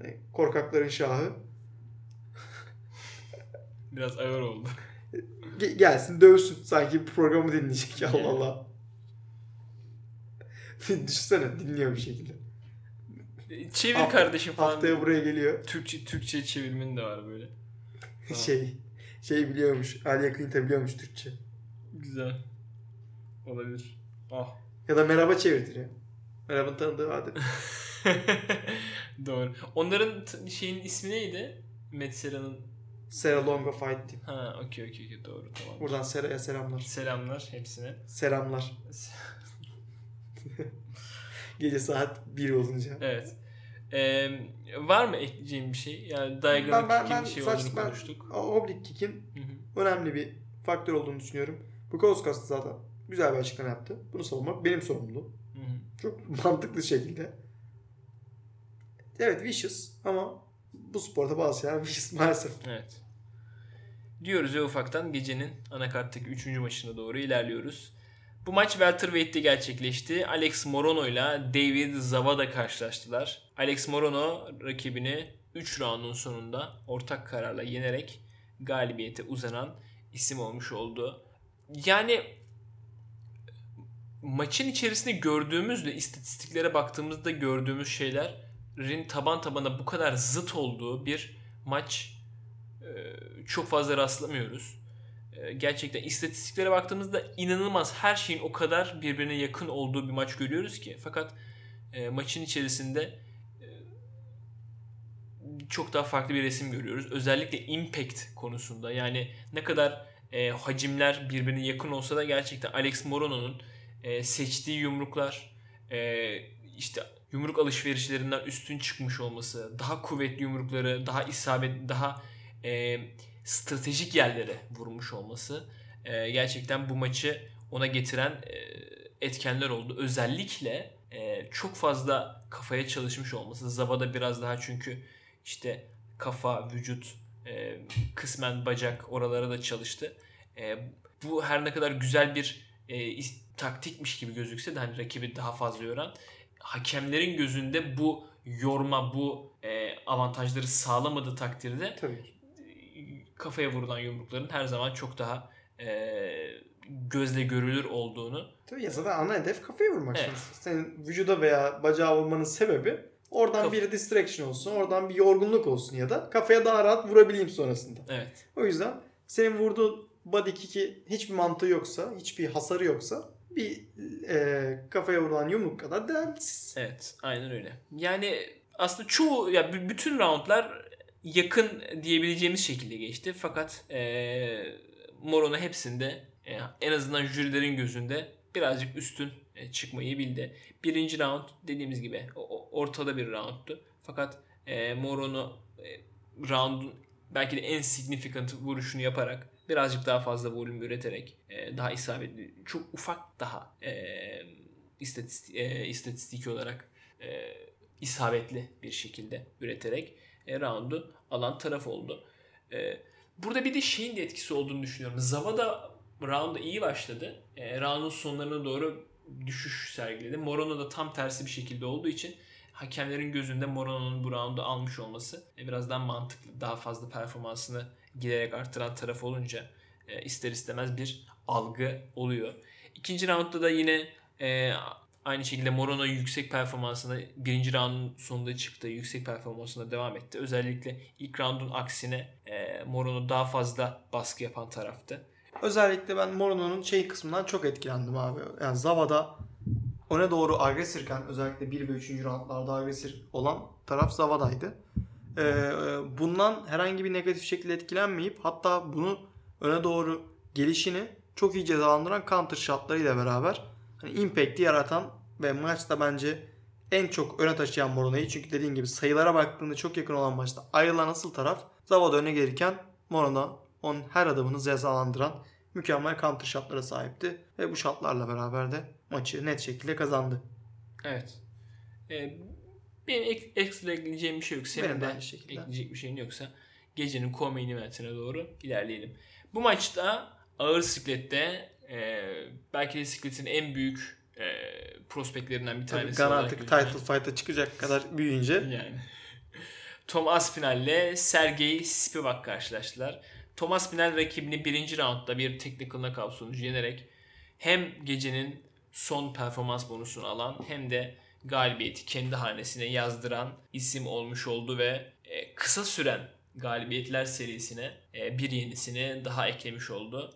Hani korkakların şahı. Biraz ağır oldu. Ge- gelsin dövsün. Sanki bir programı dinleyecek. Allah Allah. Düşünsene dinliyor bir şekilde. Çevir Haft- kardeşim falan. Haftaya buraya geliyor. Türkçe Türkçe çevirmen de var böyle. Tamam. Şey şey biliyormuş. Ali Yakınita biliyormuş Türkçe. Güzel. Olabilir. Ah. Ya da merhaba çevirtir ya. Merhab'ın tanıdığı vardı. Doğru. Onların t- şeyin ismi neydi? Matt Sera'nın. Sera Longa Fight Team. Ha okey okey okey doğru tamam. Buradan Sera'ya selamlar. Selamlar hepsine. Selamlar. Gece saat 1 olunca. evet. Ee, var mı ekleyeceğim bir şey? Yani diagram Ben, ben, ben, bir şey saç, olduğunu ben konuştuk. Oblique Kick'in Hı hı. önemli bir faktör olduğunu düşünüyorum. Bu Ghostcast zaten güzel bir açıklama yaptı. Bunu savunmak benim sorumluluğum. Çok mantıklı şekilde. Evet vicious ama bu sporda bazı şeyler vicious maalesef. Evet. Diyoruz ve ufaktan gecenin anakarttaki 3. maçına doğru ilerliyoruz. Bu maç welterweight'te gerçekleşti. Alex Morono ile David Zavada karşılaştılar. Alex Morono rakibini 3 roundun sonunda ortak kararla yenerek galibiyete uzanan isim olmuş oldu. Yani maçın içerisinde gördüğümüzle istatistiklere baktığımızda gördüğümüz şeylerin taban tabana bu kadar zıt olduğu bir maç çok fazla rastlamıyoruz. E, Gerçekten istatistiklere baktığımızda inanılmaz her şeyin o kadar birbirine yakın olduğu bir maç görüyoruz ki. Fakat e, maçın içerisinde e, çok daha farklı bir resim görüyoruz. Özellikle impact konusunda yani ne kadar e, hacimler birbirine yakın olsa da gerçekten Alex Morono'nun e, seçtiği yumruklar e, işte yumruk alışverişlerinden üstün çıkmış olması, daha kuvvetli yumrukları, daha isabet, daha e, stratejik yerlere vurmuş olması e, gerçekten bu maçı ona getiren e, etkenler oldu. Özellikle e, çok fazla kafaya çalışmış olması. Zabada biraz daha çünkü işte kafa, vücut, e, kısmen bacak oralara da çalıştı. E, bu her ne kadar güzel bir e, taktikmiş gibi gözükse de hani rakibi daha fazla yoran hakemlerin gözünde bu yorma, bu e, avantajları sağlamadığı takdirde Tabii. Kafaya vurulan yumrukların her zaman çok daha e, gözle görülür olduğunu Tabii ya zaten ana hedef kafaya vurmak. Evet. sonuçta. Senin vücuda veya bacağa vurmanın sebebi oradan Kaf- bir distraction olsun, oradan bir yorgunluk olsun ya da kafaya daha rahat vurabileyim sonrasında. evet O yüzden senin vurduğun body kick'i hiçbir mantığı yoksa, hiçbir hasarı yoksa bir e, kafaya vurulan yumruk kadar değersiz. evet aynen öyle. Yani aslında çoğu ya bütün roundlar yakın diyebileceğimiz şekilde geçti. Fakat e, Morono hepsinde e, en azından jürilerin gözünde birazcık üstün e, çıkmayı bildi. Birinci round dediğimiz gibi ortada bir roundtu. Fakat e, Morono e, roundun belki de en significant vuruşunu yaparak birazcık daha fazla volüm üreterek e, daha isabetli, çok ufak daha e, istatistik, e, istatistik olarak e, isabetli bir şekilde üreterek e, roundu alan taraf oldu. E, burada bir de şeyin de etkisi olduğunu düşünüyorum. Zavada rounda iyi başladı. E, roundun sonlarına doğru düşüş sergiledi. Morono da tam tersi bir şekilde olduğu için hakemlerin gözünde Morono'nun bu roundu almış olması e, biraz daha mantıklı. Daha fazla performansını giderek arttıran taraf olunca ister istemez bir algı oluyor. İkinci roundda da yine aynı şekilde Morono yüksek performansına birinci roundun sonunda çıktı. Yüksek performansına devam etti. Özellikle ilk roundun aksine e, Morono daha fazla baskı yapan taraftı. Özellikle ben Morono'nun şey kısmından çok etkilendim abi. Yani Zavada öne doğru agresifken özellikle 1 ve 3. roundlarda agresif olan taraf Zavada'ydı. Ee, bundan herhangi bir negatif şekilde etkilenmeyip hatta bunu öne doğru gelişini çok iyi cezalandıran counter shotlarıyla beraber impact'i yaratan ve maçta bence en çok öne taşıyan Morono'yu çünkü dediğin gibi sayılara baktığında çok yakın olan maçta ayrılan asıl taraf Zavada öne gelirken Morono onun her adımını cezalandıran mükemmel counter shotlara sahipti ve bu shotlarla beraber de maçı net şekilde kazandı. Evet. E, benim ek, ekstra ekleyeceğim bir şey yok. Senin Benim de şekilde. ekleyecek bir şeyin yoksa gecenin co-main eventine doğru ilerleyelim. Bu maçta ağır siklette e, belki de sikletin en büyük e, prospektlerinden bir tanesi Gun artık gözüken- title fight'a çıkacak kadar büyüyünce Yani. Tom Aspinall ile Sergey Spivak karşılaştılar. Tom Aspinall rakibini birinci roundda bir technical knockout sonucu yenerek hem gecenin son performans bonusunu alan hem de galibiyeti kendi hanesine yazdıran isim olmuş oldu ve e, kısa süren galibiyetler serisine e, bir yenisini daha eklemiş oldu.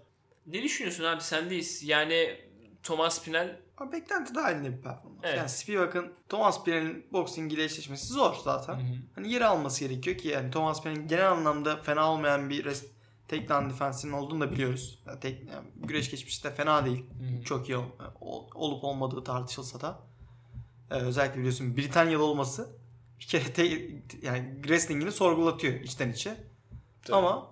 Ne düşünüyorsun abi sendeyiz. Yani Thomas Pinal Ama beklenti dahilinde bir performans. Evet. Yani Spivak'ın Thomas Pinel'in boxing ile eşleşmesi zor zaten. Hı hı. Hani yeri alması gerekiyor ki yani Thomas Pinel'in genel anlamda fena olmayan bir res- takedown defensinin olduğunu da biliyoruz. Yani tek, yani güreş geçmişi de fena değil. Hı hı. Çok iyi ol- ol- olup olmadığı tartışılsa da. Ee, özellikle biliyorsun Britanyalı olması bir kere te- yani wrestlingini sorgulatıyor içten içe. Tabii. Ama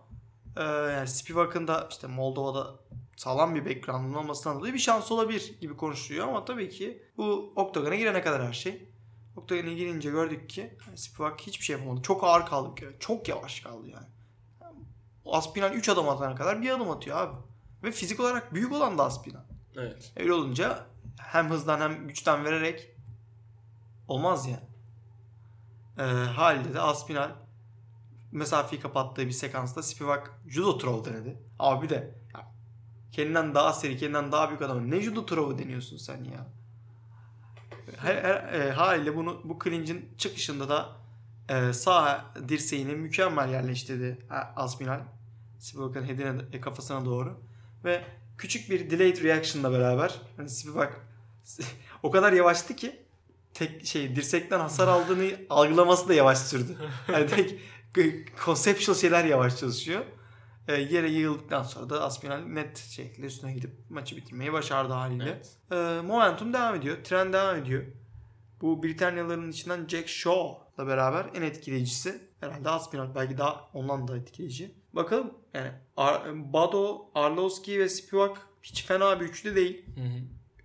e, yani Spivak'ın da işte Moldova'da sağlam bir background'un olmasından dolayı bir şans olabilir gibi konuşuluyor ama tabii ki bu Oktagon'a girene kadar her şey. Oktagon'a girince gördük ki yani Spivak hiçbir şey yapamadı. Çok ağır kaldı bir kere. Çok yavaş kaldı yani. Aspinal 3 adım atana kadar bir adım atıyor abi. Ve fizik olarak büyük olan da Aspinal. Evet. Öyle olunca hem hızdan hem güçten vererek olmaz yani. Ee, haliyle de Aspinal mesafeyi kapattığı bir sekansta Spivak judo throw denedi. Abi de ya, kendinden daha seri, kendinden daha büyük adamın ne judo throw'u deniyorsun sen ya? Her, her- e, haliyle bunu bu clinch'in çıkışında da e, sağ dirseğini mükemmel yerleştirdi Ha, Aspinal. Spivak'ın hedine, e, kafasına doğru. Ve küçük bir delayed reaction'la beraber hani Spivak o kadar yavaştı ki tek şey dirsekten hasar aldığını algılaması da yavaş sürdü. Hani tek conceptual şeyler yavaş çalışıyor. E, yere yığıldıktan sonra da Aspinal net şekilde üstüne gidip maçı bitirmeyi başardı haliyle. Evet. E, momentum devam ediyor. Tren devam ediyor. Bu Britanyalıların içinden Jack Shaw'la beraber en etkileyicisi. Herhalde Aspinall belki daha ondan da etkileyici. Bakalım yani Ar- Bado, Arlovski ve Spivak hiç fena bir üçlü değil. Hı hı.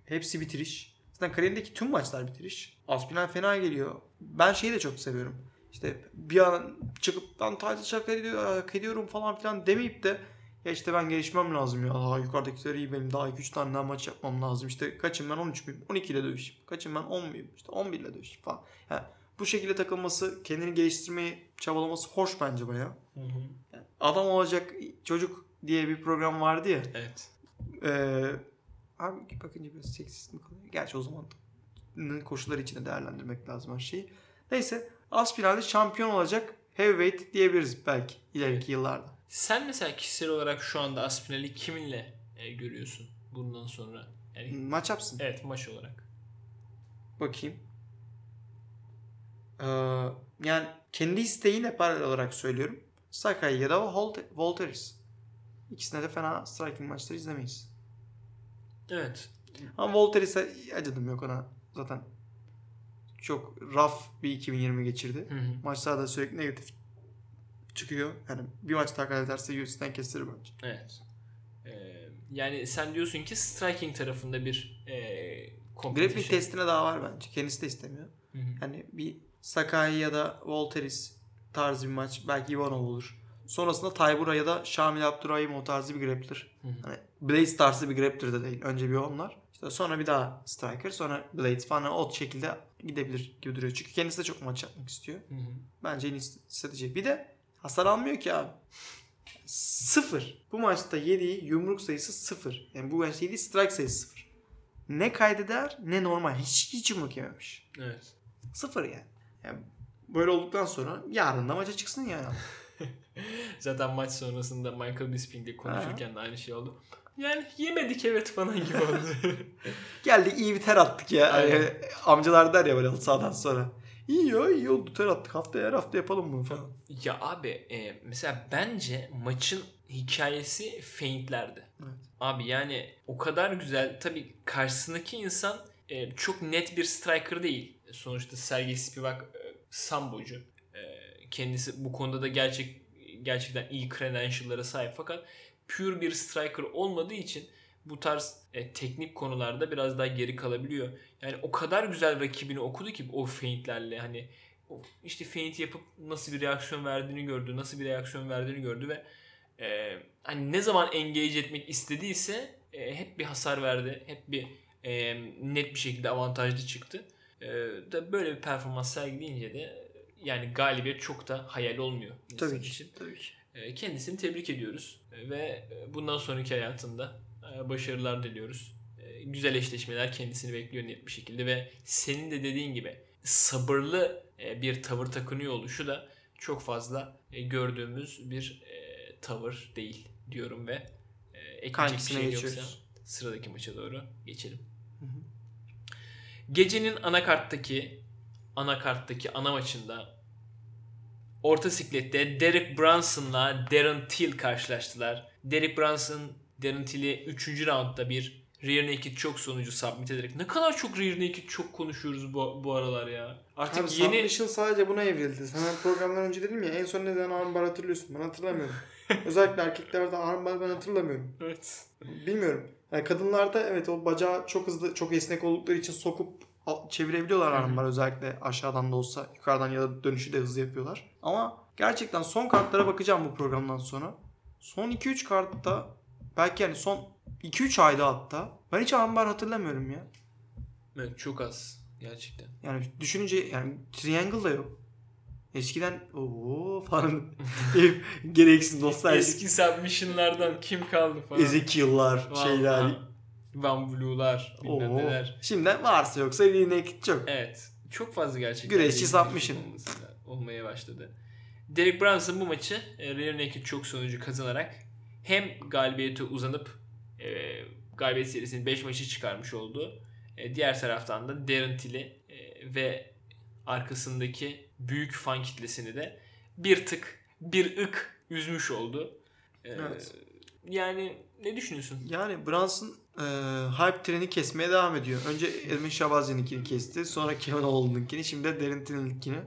Hepsi bitiriş. Zaten kariyerindeki tüm maçlar bitiriş. Aspinal fena geliyor. Ben şeyi de çok seviyorum. İşte bir an çıkıp ben title ediyor, hak ediyorum falan filan demeyip de ya işte ben gelişmem lazım ya. Daha yukarıdakiler iyi benim. Daha 2-3 tane daha maç yapmam lazım. İşte kaçım ben 13 muyum? 12 ile dövüşeyim. Kaçım ben 10 muyum? İşte 11 ile dövüşeyim falan. Yani bu şekilde takılması, kendini geliştirmeyi çabalaması hoş bence. Hı hı. Yani adam olacak çocuk diye bir program vardı ya. Evet. Ee, abi bakınca biraz seksist mi kalıyor? Gerçi o zaman koşulları içinde değerlendirmek lazım her şeyi. Neyse Aspinal'de şampiyon olacak heavyweight diyebiliriz belki ileriki yıllarda. Sen mesela kişisel olarak şu anda Aspinall'i kiminle e, görüyorsun bundan sonra? Yani Maç yapsın. evet maç olarak. Bakayım. Ee, yani kendi isteğiyle paralel olarak söylüyorum. Sakai ya da Volteris. İkisine de fena striking maçları izlemeyiz. Evet. Ama Volteris'e acıdım yok ona. Zaten çok raf bir 2020 geçirdi. Hı hı. Maçlarda sürekli negatif çıkıyor. Yani bir maç daha kaybederse UFC'den kestirir bence. Evet. Ee, yani sen diyorsun ki striking tarafında bir e, Grappling competition. testine daha var bence. Kendisi de istemiyor. Hı hı. Yani bir Sakai ya da Volteris tarzı bir maç. Belki Ivanov olur. Sonrasında Taybura ya da Şamil Abdurrahimov tarzı bir grappler. Hani Blades tarzı bir grappler de değil. Önce bir onlar. İşte sonra bir daha Striker. Sonra Blades falan o şekilde gidebilir gibi duruyor. Çünkü kendisi de çok maç yapmak istiyor. Hı hı. Bence en iyi strateji. Bir de hasar almıyor ki abi. Sıfır. Bu maçta yediği yumruk sayısı sıfır. Yani bu maçta yediği strike sayısı sıfır. Ne kaydeder ne normal. Hiç, hiç yumruk yememiş. Evet. Sıfır yani. yani. Böyle olduktan sonra yarın da maça çıksın yani. Zaten maç sonrasında Michael Bisping'le konuşurken de aynı şey oldu. Yani yemedik evet falan gibi oldu. Geldi iyi bir ter attık ya. Aynen. Yani amcalar der ya böyle sağdan sonra. İyi ya iyi oldu ter attık. Haftaya her hafta yapalım bunu falan. ya abi e, mesela bence maçın hikayesi feintlerdi. Evet. Abi yani o kadar güzel. Tabii karşısındaki insan e, çok net bir striker değil. Sonuçta Sergey Spivak e, sambocu. E, kendisi bu konuda da gerçek gerçekten iyi credential'lara sahip fakat pure bir striker olmadığı için bu tarz e, teknik konularda biraz daha geri kalabiliyor. Yani o kadar güzel rakibini okudu ki o feintlerle hani işte feint yapıp nasıl bir reaksiyon verdiğini gördü, nasıl bir reaksiyon verdiğini gördü ve e, hani ne zaman engage etmek istediyse e, hep bir hasar verdi, hep bir e, net bir şekilde avantajlı çıktı. E, da böyle bir performans sergileyince de yani galibiyet çok da hayal olmuyor. Tabii için. ki. Tabii ki. E, Kendisini tebrik ediyoruz E, ve e, bundan sonraki hayatında başarılar diliyoruz. Güzel eşleşmeler kendisini bekliyor net bir şekilde ve senin de dediğin gibi sabırlı bir tavır takınıyor oluşu da çok fazla gördüğümüz bir tavır değil diyorum ve ekleyecek bir şey yoksa geçiyoruz. sıradaki maça doğru geçelim. Gecenin anakarttaki anakarttaki ana maçında orta siklette Derek Brunson'la Darren Till karşılaştılar. Derek Brunson Darren Till'i 3. roundda bir rear naked çok sonucu submit ederek ne kadar çok rear naked çok konuşuyoruz bu, bu aralar ya. Artık Abi yeni Submission sadece buna evrildi. Sana programdan önce dedim ya en son neden armbar hatırlıyorsun. Ben hatırlamıyorum. Özellikle erkeklerde armbar ben hatırlamıyorum. Evet. Bilmiyorum. Yani kadınlarda evet o bacağı çok hızlı, çok esnek oldukları için sokup çevirebiliyorlar armbar özellikle aşağıdan da olsa yukarıdan ya da dönüşü de hızlı yapıyorlar. Ama gerçekten son kartlara bakacağım bu programdan sonra. Son 2-3 kartta belki yani son 2-3 ayda hatta ben hiç armbar hatırlamıyorum ya. Evet çok az gerçekten. Yani düşününce yani triangle da yok. Eskiden ooo falan gereksiz dostlar. Eski submission'lardan kim kaldı falan. Ezekiel'lar şeyler. Van Blue'lar bilmem Oo. neler. Şimdi varsa yoksa naked çok. Evet. Çok fazla gerçekten. Güreşçi submission. olmasıyla- Olmaya başladı. Derek Brunson bu maçı e, rear naked çok sonucu kazanarak hem galibiyete uzanıp e, galibiyet serisinin 5 maçı çıkarmış oldu. E, diğer taraftan da Darren Till'i e, ve arkasındaki büyük fan kitlesini de bir tık bir ık üzmüş oldu. E, Evet. Yani ne düşünüyorsun? Yani Brunson e, hype treni kesmeye devam ediyor. Önce Edwin Shabazian'ınkini kesti. Sonra Kevin Owens'ınkini. Şimdi de Darren Till'inkini.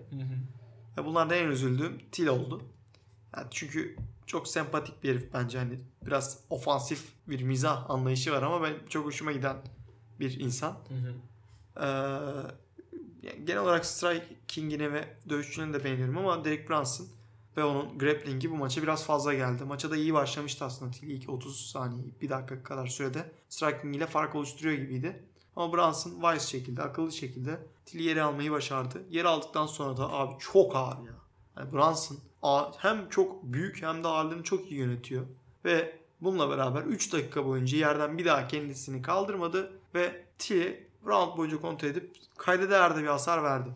Ve bunlardan en üzüldüğüm Till oldu. Yani çünkü çok sempatik bir herif bence. Hani biraz ofansif bir mizah anlayışı var ama ben çok hoşuma giden bir insan. Ee, yani genel olarak striking'ini ve dövüşçülüğünü de beğeniyorum ama Derek Brunson ve onun grappling'i bu maça biraz fazla geldi. Maça da iyi başlamıştı aslında. Till ilk 30 saniye, bir dakika kadar sürede striking ile fark oluşturuyor gibiydi. Ama Brunson wise şekilde, akıllı şekilde Till'i yere almayı başardı. Yere aldıktan sonra da abi çok ağır ya. Yani Brunson hem çok büyük hem de ağırlığını çok iyi yönetiyor. Ve bununla beraber 3 dakika boyunca yerden bir daha kendisini kaldırmadı ve Till'i round boyunca kontrol edip kayda değer de bir hasar verdi.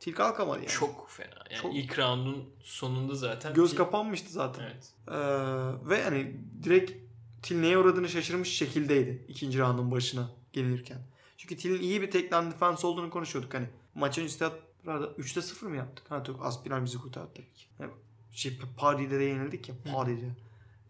Till kalkamadı yani. Çok fena. Yani Çok- ilk roundun sonunda zaten. Göz Till- kapanmıştı zaten. Evet. Ee, ve hani direkt Till neye uğradığını şaşırmış şekildeydi ikinci roundun başına gelirken. Çünkü Till'in iyi bir takedown defense olduğunu konuşuyorduk hani. Maçın üstü burada 3'te 0 mı yaptık? Ha çok Aspiral bizi kurtardı tabii ki. Yani şey, Party'de de yenildik ya. Party'de.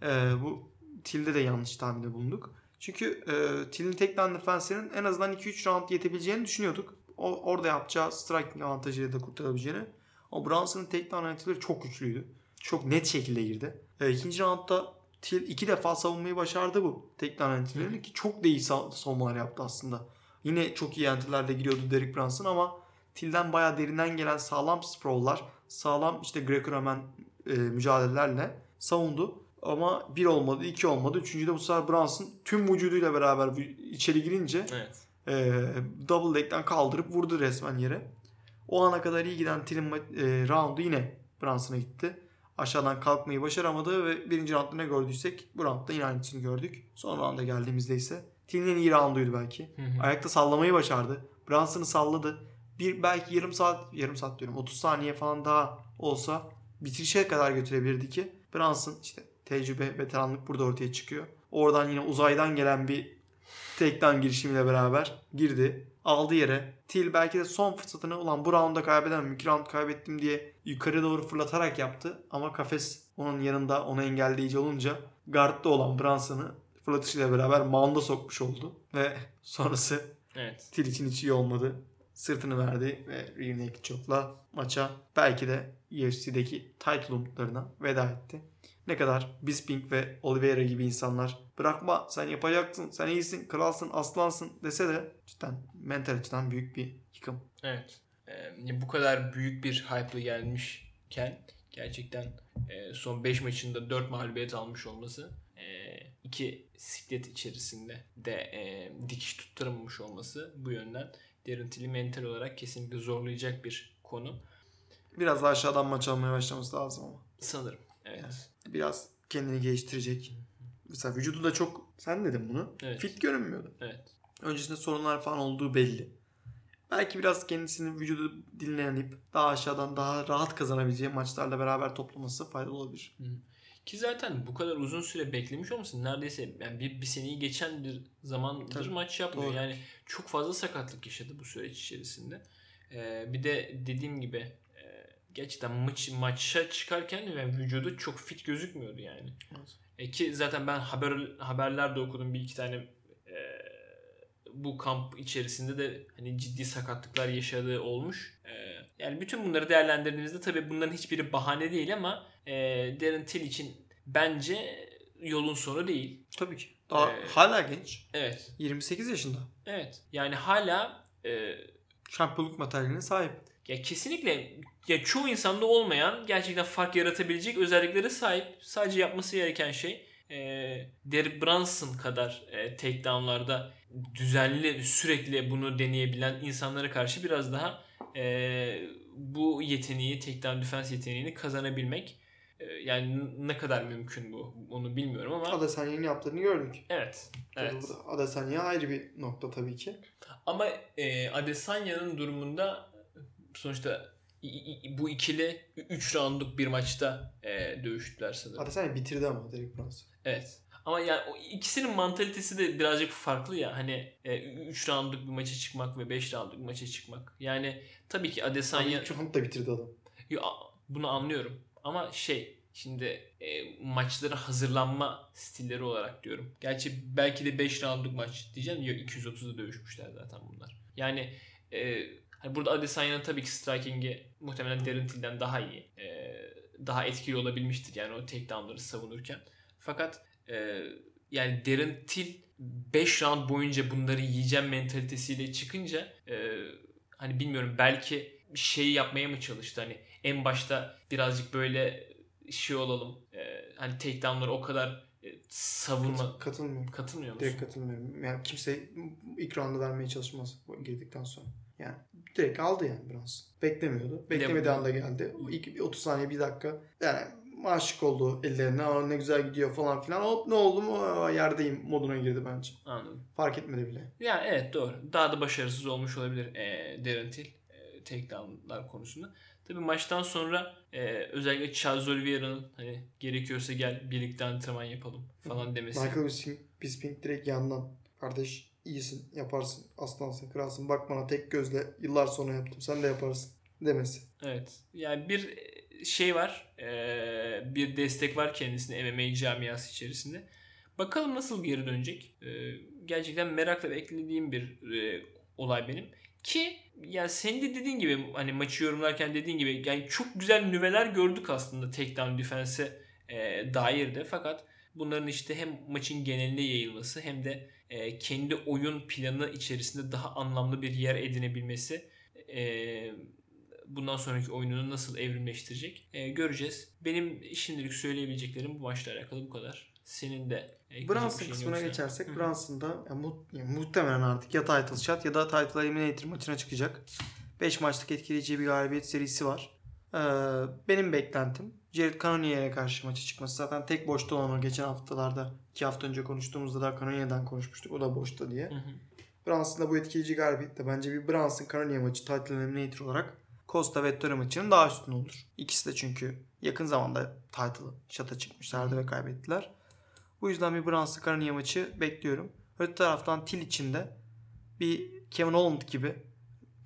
Ee, bu Till'de de yanlış tahminde bulunduk. Çünkü e, Till'in takedown defense'inin en azından 2-3 round yetebileceğini düşünüyorduk. O, orada yapacağı striking avantajıyla da kurtarabileceğini. O Brunson'ın takedown avantajları çok güçlüydü. Çok net şekilde girdi. E, ikinci roundda Till iki defa savunmayı başardı bu takedown entry'lerini ki çok da iyi sa- savunmalar yaptı aslında. Yine çok iyi entry'lerle giriyordu Derek Brunson ama Till'den bayağı derinden gelen sağlam sprawl'lar, sağlam işte Greco-Roman e, mücadelelerle savundu. Ama bir olmadı, iki olmadı. Üçüncüde bu sefer Brunson tüm vücuduyla beraber içeri girince Evet. E, double leg'den kaldırıp vurdu resmen yere. O ana kadar iyi giden Till'in e, roundu yine Brunson'a gitti. Aşağıdan kalkmayı başaramadı ve birinci roundda ne gördüysek bu roundda yine aynısını gördük. Son rounda geldiğimizde ise Till'in en iyi rounduydu belki. Hı hı. Ayakta sallamayı başardı. Brunson'ı salladı. Bir belki yarım saat, yarım saat diyorum 30 saniye falan daha olsa bitirişe kadar götürebilirdi ki Brunson işte tecrübe, veteranlık burada ortaya çıkıyor. Oradan yine uzaydan gelen bir takedown girişimiyle beraber girdi. Aldı yere. Till belki de son fırsatını ulan bu roundda kaybedemem. İki round kaybettim diye yukarı doğru fırlatarak yaptı. Ama kafes onun yanında onu engelleyici olunca guardda olan Brunson'ı fırlatışıyla beraber mound'a sokmuş oldu. Ve sonrası Evet. Till için hiç iyi olmadı. Sırtını verdi ve rear naked choke'la maça belki de UFC'deki title umutlarına veda etti. Ne kadar Bisping ve Oliveira gibi insanlar bırakma sen yapacaksın, sen iyisin, kralsın, aslansın dese de cidden mental açıdan büyük bir yıkım. Evet. Ee, bu kadar büyük bir hype'lı gelmişken gerçekten e, son 5 maçında 4 mağlubiyet almış olması e, iki siklet içerisinde de e, dikiş tutturamamış olması bu yönden Darren Till'i mental olarak kesinlikle zorlayacak bir konu Biraz daha aşağıdan maç almaya başlaması lazım ama. sanırım. Evet. Biraz kendini geliştirecek. Mesela vücudu da çok, sen dedin bunu, Evet. fit görünmüyordu. Evet. öncesinde sorunlar falan olduğu belli. Belki biraz kendisinin vücudu dinlenip daha aşağıdan daha rahat kazanabileceği maçlarla beraber toplaması faydalı olabilir. Ki zaten bu kadar uzun süre beklemiş olmasın neredeyse yani bir, bir seneyi geçen bir zamandır Tabii. maç yapmıyor. Doğru. Yani çok fazla sakatlık yaşadı bu süreç içerisinde. Ee, bir de dediğim gibi gerçekten maç, maça çıkarken yani vücudu çok fit gözükmüyordu yani. Evet. E ki zaten ben haber haberlerde okudum bir iki tane e, bu kamp içerisinde de hani ciddi sakatlıklar yaşadığı olmuş. E, yani bütün bunları değerlendirdiğimizde tabii bunların hiçbiri bahane değil ama e, Darren Till için bence yolun sonu değil. Tabii ki. Daha Ee, hala genç. Evet. 28 yaşında. Evet. Yani hala e, Şampiyonluk materyaline sahip. Ya kesinlikle ya çoğu insanda olmayan gerçekten fark yaratabilecek özelliklere sahip. Sadece yapması gereken şey e, Derek Brunson kadar e, takedownlarda düzenli sürekli bunu deneyebilen insanlara karşı biraz daha e, bu yeteneği takedown defense yeteneğini kazanabilmek. E, yani ne kadar mümkün bu onu bilmiyorum ama Adesanya'nın yaptığını gördük. evet. Evet. Adesanya ayrı bir nokta tabii ki. Ama e, Adesanya'nın durumunda sonuçta bu ikili 3 roundluk bir maçta e, dövüştüler sanırım. Adesanya bitirdi ama Derek Brunson. Evet. Ama yani o ikisinin mantalitesi de birazcık farklı ya. Hani 3 roundluk bir maça çıkmak ve 5 roundluk bir maça çıkmak. Yani tabii ki Ama Adesanya ilk round da bitirdi adam. Yo, bunu anlıyorum. Ama şey şimdi e, maçlara hazırlanma stilleri olarak diyorum. Gerçi belki de 5 roundluk maç diyeceğim. Yok 230'da dövüşmüşler zaten bunlar. Yani e, hani burada Adesanya'nın tabii ki striking'i muhtemelen Darren Till'den daha iyi. E, daha etkili olabilmiştir yani o takedownları savunurken. Fakat e, yani Darren Till 5 round boyunca bunları yiyeceğim mentalitesiyle çıkınca e, hani bilmiyorum belki şey yapmaya mı çalıştı hani en başta birazcık böyle şey olalım e, hani takedownları o kadar e, savunma Kat- katılmıyorum. katılmıyor musun? Direkt katılmıyorum. Yani kimse ilk roundu vermeye çalışmaz girdikten sonra. Yani direkt aldı yani Brunson. Beklemiyordu. Beklemediği anda geldi. İlk 30 saniye bir dakika. Yani aşık oldu ellerine. Aa, ne güzel gidiyor falan filan. Hop ne oldu mu? Aa, yerdeyim moduna girdi bence. Anladım. Fark etmedi bile. Yani evet doğru. Daha da başarısız olmuş olabilir e, Darren Till e, takedownlar konusunda. Tabii maçtan sonra e, özellikle Charles Oliveira'nın hani gerekiyorsa gel birlikte antrenman yapalım falan demesi. Michael Bisping direkt yandan. Kardeş iyisin, yaparsın, aslansın, kralsın. Bak bana tek gözle yıllar sonra yaptım. Sen de yaparsın demesi. Evet. Yani bir şey var. bir destek var kendisine MMA camiası içerisinde. Bakalım nasıl geri dönecek. Gerçekten merakla beklediğim bir olay benim. Ki ya senin de dediğin gibi hani maçı yorumlarken dediğin gibi yani çok güzel nüveler gördük aslında takedown defense'e e, dair de. Fakat bunların işte hem maçın geneline yayılması hem de e, kendi oyun planı içerisinde daha anlamlı bir yer edinebilmesi e, bundan sonraki oyununu nasıl evrimleştirecek e, göreceğiz. Benim şimdilik söyleyebileceklerim bu maçla alakalı bu kadar. Senin de bir Brunson kısmına yoksa. geçersek Hı hı. Brunson yani, mu- yani muhtemelen artık ya title shot ya da title eliminator maçına çıkacak. 5 maçlık etkileyici bir galibiyet serisi var. Ee, benim beklentim Jared Cannonier'e karşı maça çıkması. Zaten tek boşta olan o geçen haftalarda 2 hafta önce konuştuğumuzda da Cannonier'den konuşmuştuk. O da boşta diye. Hı hı. Brunson'da bu etkileyici galibiyette bence bir Brunson Cannonier maçı title eliminator olarak Costa Vettori maçının daha üstün olur. İkisi de çünkü yakın zamanda title shot'a çıkmışlardı ve kaybettiler. Bu yüzden bir Brunson Cannonier maçı bekliyorum. Öte taraftan Till için de bir Kevin Holland gibi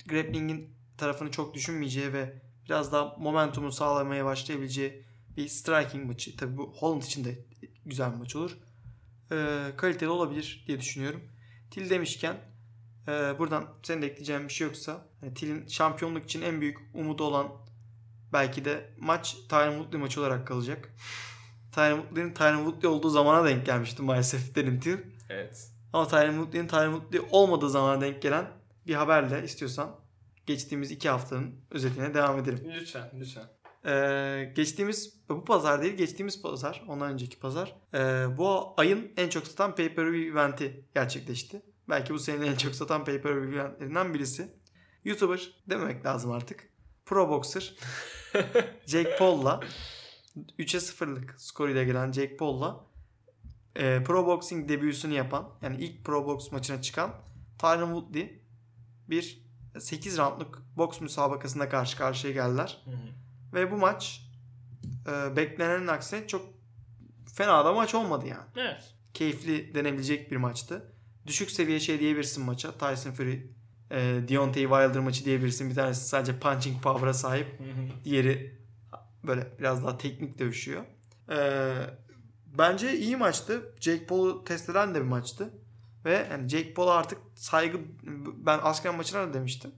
grappling'in tarafını çok düşünmeyeceği ve biraz daha momentumu sağlamaya başlayabileceği bir striking maçı. Tabii bu Holland için de güzel bir maç olur. Ee, kaliteli olabilir diye düşünüyorum. Till demişken e, buradan senin de ekleyeceğin bir şey yoksa hani Till'in şampiyonluk için en büyük umudu olan belki de maç Tyron Woodley maçı olarak kalacak. Tyron Woodley'nin Tyron Woodley olduğu zamana denk gelmişti maalesef Darren Till. Evet. Ama Tyron Woodley'nin Tyron Woodley olmadığı zamana denk gelen bir haberle istiyorsan geçtiğimiz iki haftanın özetine devam edelim. Lütfen, lütfen. Ee, geçtiğimiz bu pazar değil geçtiğimiz pazar ondan önceki pazar ee, bu ayın en çok satan pay per view eventi gerçekleşti. Belki bu senenin en çok satan pay per view eventlerinden birisi. YouTuber dememek lazım artık. Pro Boxer Jake Paul'la 3'e 0'lık skoruyla gelen Jake Paul'la e, Pro Boxing debüsünü yapan yani ilk Pro Box maçına çıkan Tyron Woodley bir 8 roundluk boks müsabakasında karşı karşıya geldiler. Hı hı. Ve bu maç e, beklenenin aksine çok fena da maç olmadı yani. Evet. Keyifli denebilecek bir maçtı. Düşük seviye şey diyebilirsin maça. Tyson Fury, e, Deontay Wilder maçı diyebilirsin. Bir tanesi sadece punching power'a sahip. Diğeri böyle biraz daha teknik dövüşüyor. Ee, bence iyi maçtı. Jake Paul'u test eden de bir maçtı. Ve yani Jake Paul'a artık saygı ben asker maçına da demiştim.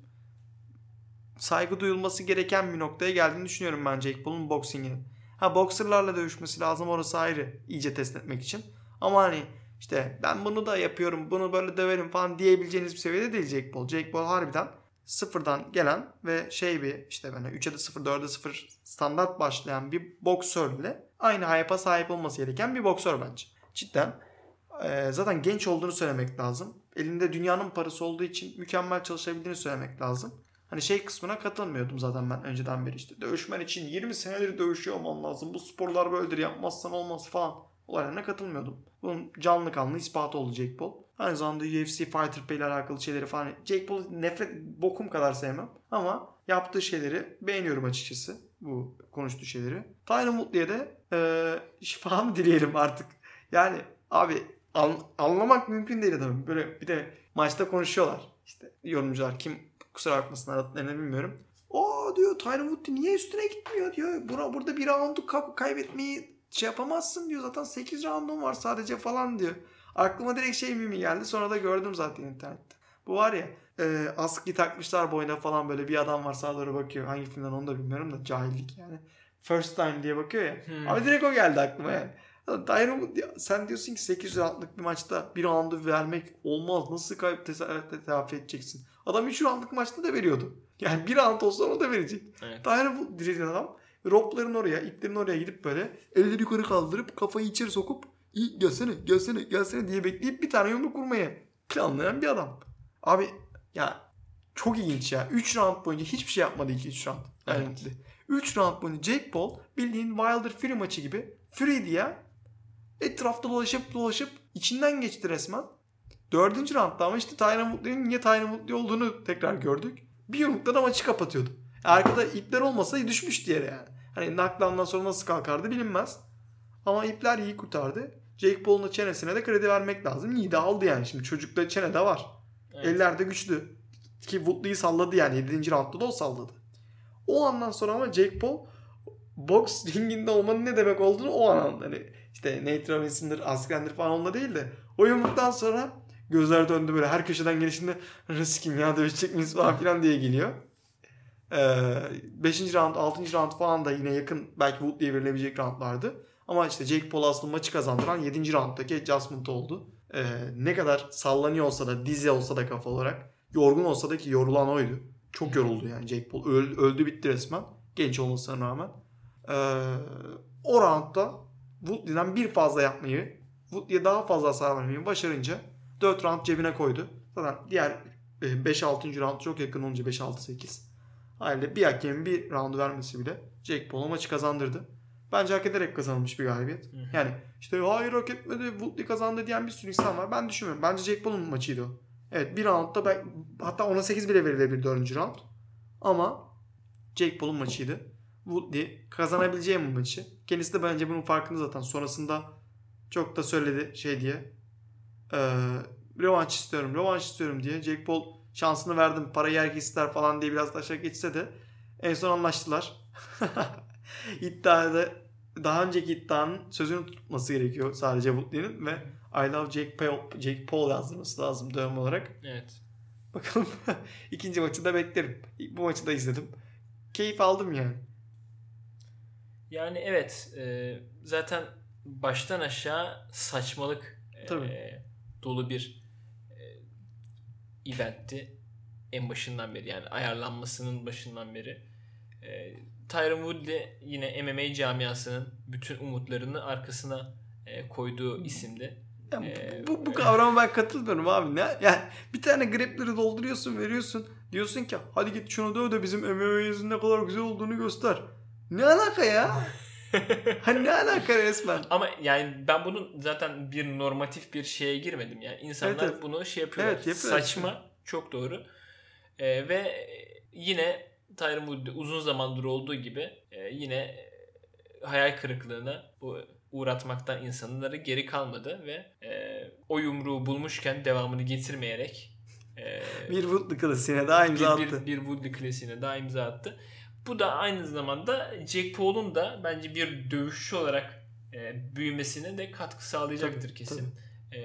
Saygı duyulması gereken bir noktaya geldiğini düşünüyorum ben Jake Paul'un boksinginin. Ha boksırlarla dövüşmesi lazım orası ayrı iyice test etmek için. Ama hani işte ben bunu da yapıyorum bunu böyle döverim falan diyebileceğiniz bir seviyede değil Jake Paul. Jake Paul harbiden sıfırdan gelen ve şey bir işte böyle 3'e de 0 4'e 0 standart başlayan bir boksörle aynı hype'a sahip olması gereken bir boksör bence. Cidden e, zaten genç olduğunu söylemek lazım. Elinde dünyanın parası olduğu için mükemmel çalışabildiğini söylemek lazım. Hani şey kısmına katılmıyordum zaten ben önceden beri işte. Dövüşmen için 20 senedir dövüşüyor olman lazım. Bu sporlar böyledir yapmazsan olmaz falan. Olaylarına katılmıyordum. Bunun canlı kanlı ispatı oldu Jake Paul. Aynı zamanda UFC Fighter Pay ile alakalı şeyleri falan. Jake Paul'u nefret bokum kadar sevmem. Ama yaptığı şeyleri beğeniyorum açıkçası. Bu konuştuğu şeyleri. Tyron Woodley'e de e, şifa mı dileyelim artık. Yani abi an, anlamak mümkün değil adamı. Böyle bir de maçta konuşuyorlar. İşte yorumcular kim kusura bakmasın aradıklarını bilmiyorum. O diyor Tyron Woodley niye üstüne gitmiyor diyor. Buna burada bir roundu ka- kaybetmeyi şey yapamazsın diyor. Zaten 8 roundun var sadece falan diyor. Aklıma direkt şey mimi geldi. Sonra da gördüm zaten internette. Bu var ya e, askı takmışlar boyuna falan böyle bir adam var sağa doğru bakıyor. Hangi filmden onu da bilmiyorum da cahillik yani. First time diye bakıyor ya. Hmm. Abi direkt o geldi aklıma yani. Tyron, sen diyorsun ki 8 roundluk bir maçta bir roundu vermek olmaz. Nasıl kayıp telafi edeceksin? Adam 3 roundluk maçta da veriyordu. Yani bir round olsa onu da verecek. Evet. Tyron direkt adam ropların oraya, iplerin oraya gidip böyle elleri yukarı kaldırıp kafayı içeri sokup gelsene gelsene gelsene diye bekleyip bir tane yumruk vurmaya planlayan bir adam. Abi ya çok ilginç ya. 3 round boyunca hiçbir şey yapmadı ilk 3 round. Evet. 3 round boyunca Jake Paul bildiğin Wilder Fury maçı gibi Fury diye etrafta dolaşıp dolaşıp içinden geçti resmen. Dördüncü roundda ama işte Tyron Woodley'nin niye Tyron Woodley olduğunu tekrar gördük. Bir yumrukla da maçı kapatıyordu. Arkada ipler olmasa düşmüştü yere yani. Hani knockdown'dan sonra nasıl kalkardı bilinmez. Ama ipler iyi kurtardı. Jake Paul'un çenesine de kredi vermek lazım. İyi de aldı yani. Şimdi çocukta çene de var. Evet. Eller de güçlü. Ki Woodley'i salladı yani. 7. roundda da o salladı. O andan sonra ama Jake Paul boks ringinde olmanın ne demek olduğunu o an anladı. Hani işte Nate Robinson'dır, Askren'dir falan onunla değil de o yumruktan sonra gözler döndü böyle her köşeden gelişinde riskim ya dövüşecek miyiz falan filan diye geliyor. 5. round, 6. round falan da yine yakın belki Woodley'e verilebilecek roundlardı. Ama işte Jake Paul aslında maçı kazandıran 7. rounddaki adjustment oldu. Ee, ne kadar sallanıyor olsa da dizi olsa da kafa olarak yorgun olsa da ki yorulan oydu. Çok yoruldu yani Jake Paul. Öldü, öldü bitti resmen. Genç olmasına rağmen. Ee, o roundda Woodley'den bir fazla yapmayı Woodley'e daha fazla hasar vermeyi başarınca 4 round cebine koydu. Zaten diğer 5-6. round çok yakın olunca 5-6-8. Halde bir hakemin bir roundu vermesi bile Jake Paul'a maçı kazandırdı. Bence hak ederek kazanılmış bir galibiyet. Yani işte hayır hak etmedi Woodley kazandı diyen bir sürü insan var. Ben düşünmüyorum. Bence Jake Paul'un maçıydı o. Evet bir roundda ben, hatta ona 8 bile verilebilir 4. round. Ama Jake Paul'un maçıydı. Woodley kazanabileceği bir maçı. Kendisi de bence bunun farkında zaten. Sonrasında çok da söyledi şey diye. Ee, revanş istiyorum, revanş istiyorum diye. Jake Paul şansını verdim. Parayı herkes ister falan diye biraz da aşağı geçse de en son anlaştılar. İddiada daha önceki iddianın sözünü tutması gerekiyor sadece Woodley'nin ve I love Jake Paul, Jake Paul yazdırması lazım dövme olarak. Evet. Bakalım ikinci maçı da beklerim. Bu maçı da izledim. Keyif aldım yani. Yani evet e, zaten baştan aşağı saçmalık e, dolu bir e, eventti en başından beri yani ayarlanmasının başından beri. E, Tyron Woodley yine MMA camiasının bütün umutlarını arkasına e, koyduğu isimdi. Ya Ee, bu, bu kavrama ben katılmıyorum abi. Ne? Yani bir tane grepleri dolduruyorsun veriyorsun. Diyorsun ki hadi git şunu döv de bizim MMA'mizin ne kadar güzel olduğunu göster. Ne alaka ya? hani ne alaka resmen? Ama yani ben bunun zaten bir normatif bir şeye girmedim yani. İnsanlar Evet, evet. bunu şey yapıyorlar. Evet, yapıyorlar. Saçma. Çok doğru. Ee, ve yine Tyron Woodley uzun zamandır olduğu gibi e, yine hayal kırıklığına bu uğratmaktan insanları geri kalmadı ve e, o yumruğu bulmuşken devamını getirmeyerek e, bir Woodley klasiğine daha imza bir, attı. Bir, bir Woodley klasiğine daha imza attı. Bu da aynı zamanda Jack Paul'un da bence bir dövüşçü olarak e, büyümesine de katkı sağlayacaktır Tabii, kesin. E,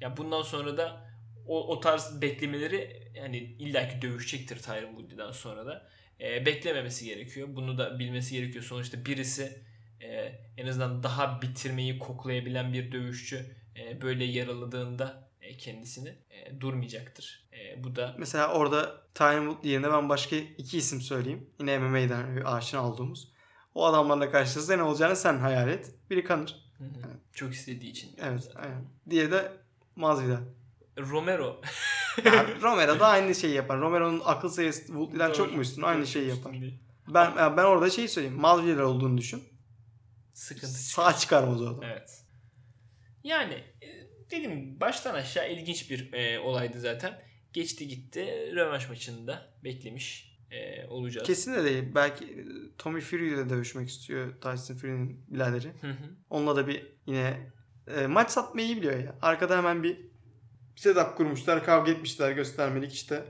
ya bundan sonra da o, o tarz beklemeleri yani illaki dövüşecektir Tyron Woodley'den sonra da. E, beklememesi gerekiyor. Bunu da bilmesi gerekiyor. Sonuçta birisi e, en azından daha bitirmeyi koklayabilen bir dövüşçü e, böyle yaraladığında kendisini e, durmayacaktır. E, bu da Mesela orada Tyron Woodley yerine ben başka iki isim söyleyeyim. Yine MMA'den aşina olduğumuz. O adamlarla karşılaşırsa ne olacağını sen hayal et. Biri kanır. Hı hı. çok istediği için. Evet. zaten. Aynen. Diğeri de Masvidal. Romero. Yani Romero da aynı şeyi yapar. Romero'nun akıl seviyesi Woodley'den çok mu üstün? Aynı şeyi yapar. Ben ben orada şey söyleyeyim. Masvidal olduğunu düşün. Sıkıntı. Sağ çıkarmaz o adam. Evet. Yani dedim gibi baştan aşağı ilginç bir e, olaydı zaten. Geçti gitti. Rövanş maçında beklemiş e, olacağız. Kesin de değil. Belki e, Tommy Fury ile dövüşmek istiyor Tyson Fury'nin biraderi. Hı hı. Onunla da bir yine e, maç satmayı iyi biliyor ya. Arkada hemen bir setup kurmuşlar. Kavga etmişler göstermelik işte.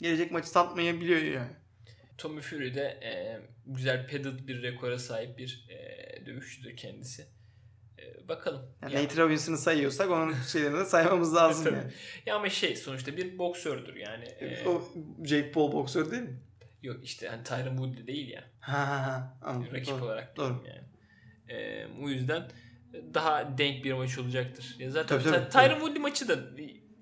Gelecek maçı satmayı biliyor yani. Tommy Fury de e, güzel padded bir rekora sahip bir e, dövüşçüdür kendisi. E, bakalım. Yani Ya- Nate Robbinson'ı sayıyorsak onun şeylerini de saymamız lazım Tabii. yani. Ya ama şey sonuçta bir boksördür yani. E, O Jake Paul boksör değil mi? Yok işte hani Tyron Woodley değil ya. Ha ha ha. Rakip Doğru. olarak Doğru. yani. E, bu yüzden daha denk bir maç olacaktır. Ya zaten Tabii, tabii, Ty- Tyron Woodley maçı da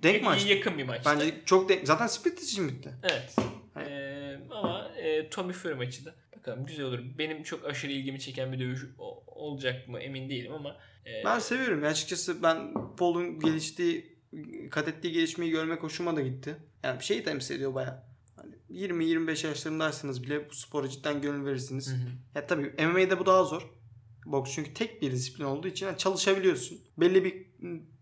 Denk maç. yakın bir maçtı. Bence çok denk. Zaten split için bitti. Evet. E, ama e, Tommy Fury maçı da bakalım güzel olur. Benim çok aşırı ilgimi çeken bir dövüş o- olacak mı emin değilim ama e, Ben seviyorum açıkçası ben Paul'un geliştiği kat ettiği gelişmeyi görmek hoşuma da gitti. Yani bir şeyi temsil ediyor baya. Hani 20-25 yaşlarındaysanız bile bu spora cidden gönül verirsiniz. Hı hı. Ya tabii MMA'de bu daha zor. Boks çünkü tek bir disiplin olduğu için yani çalışabiliyorsun. Belli bir,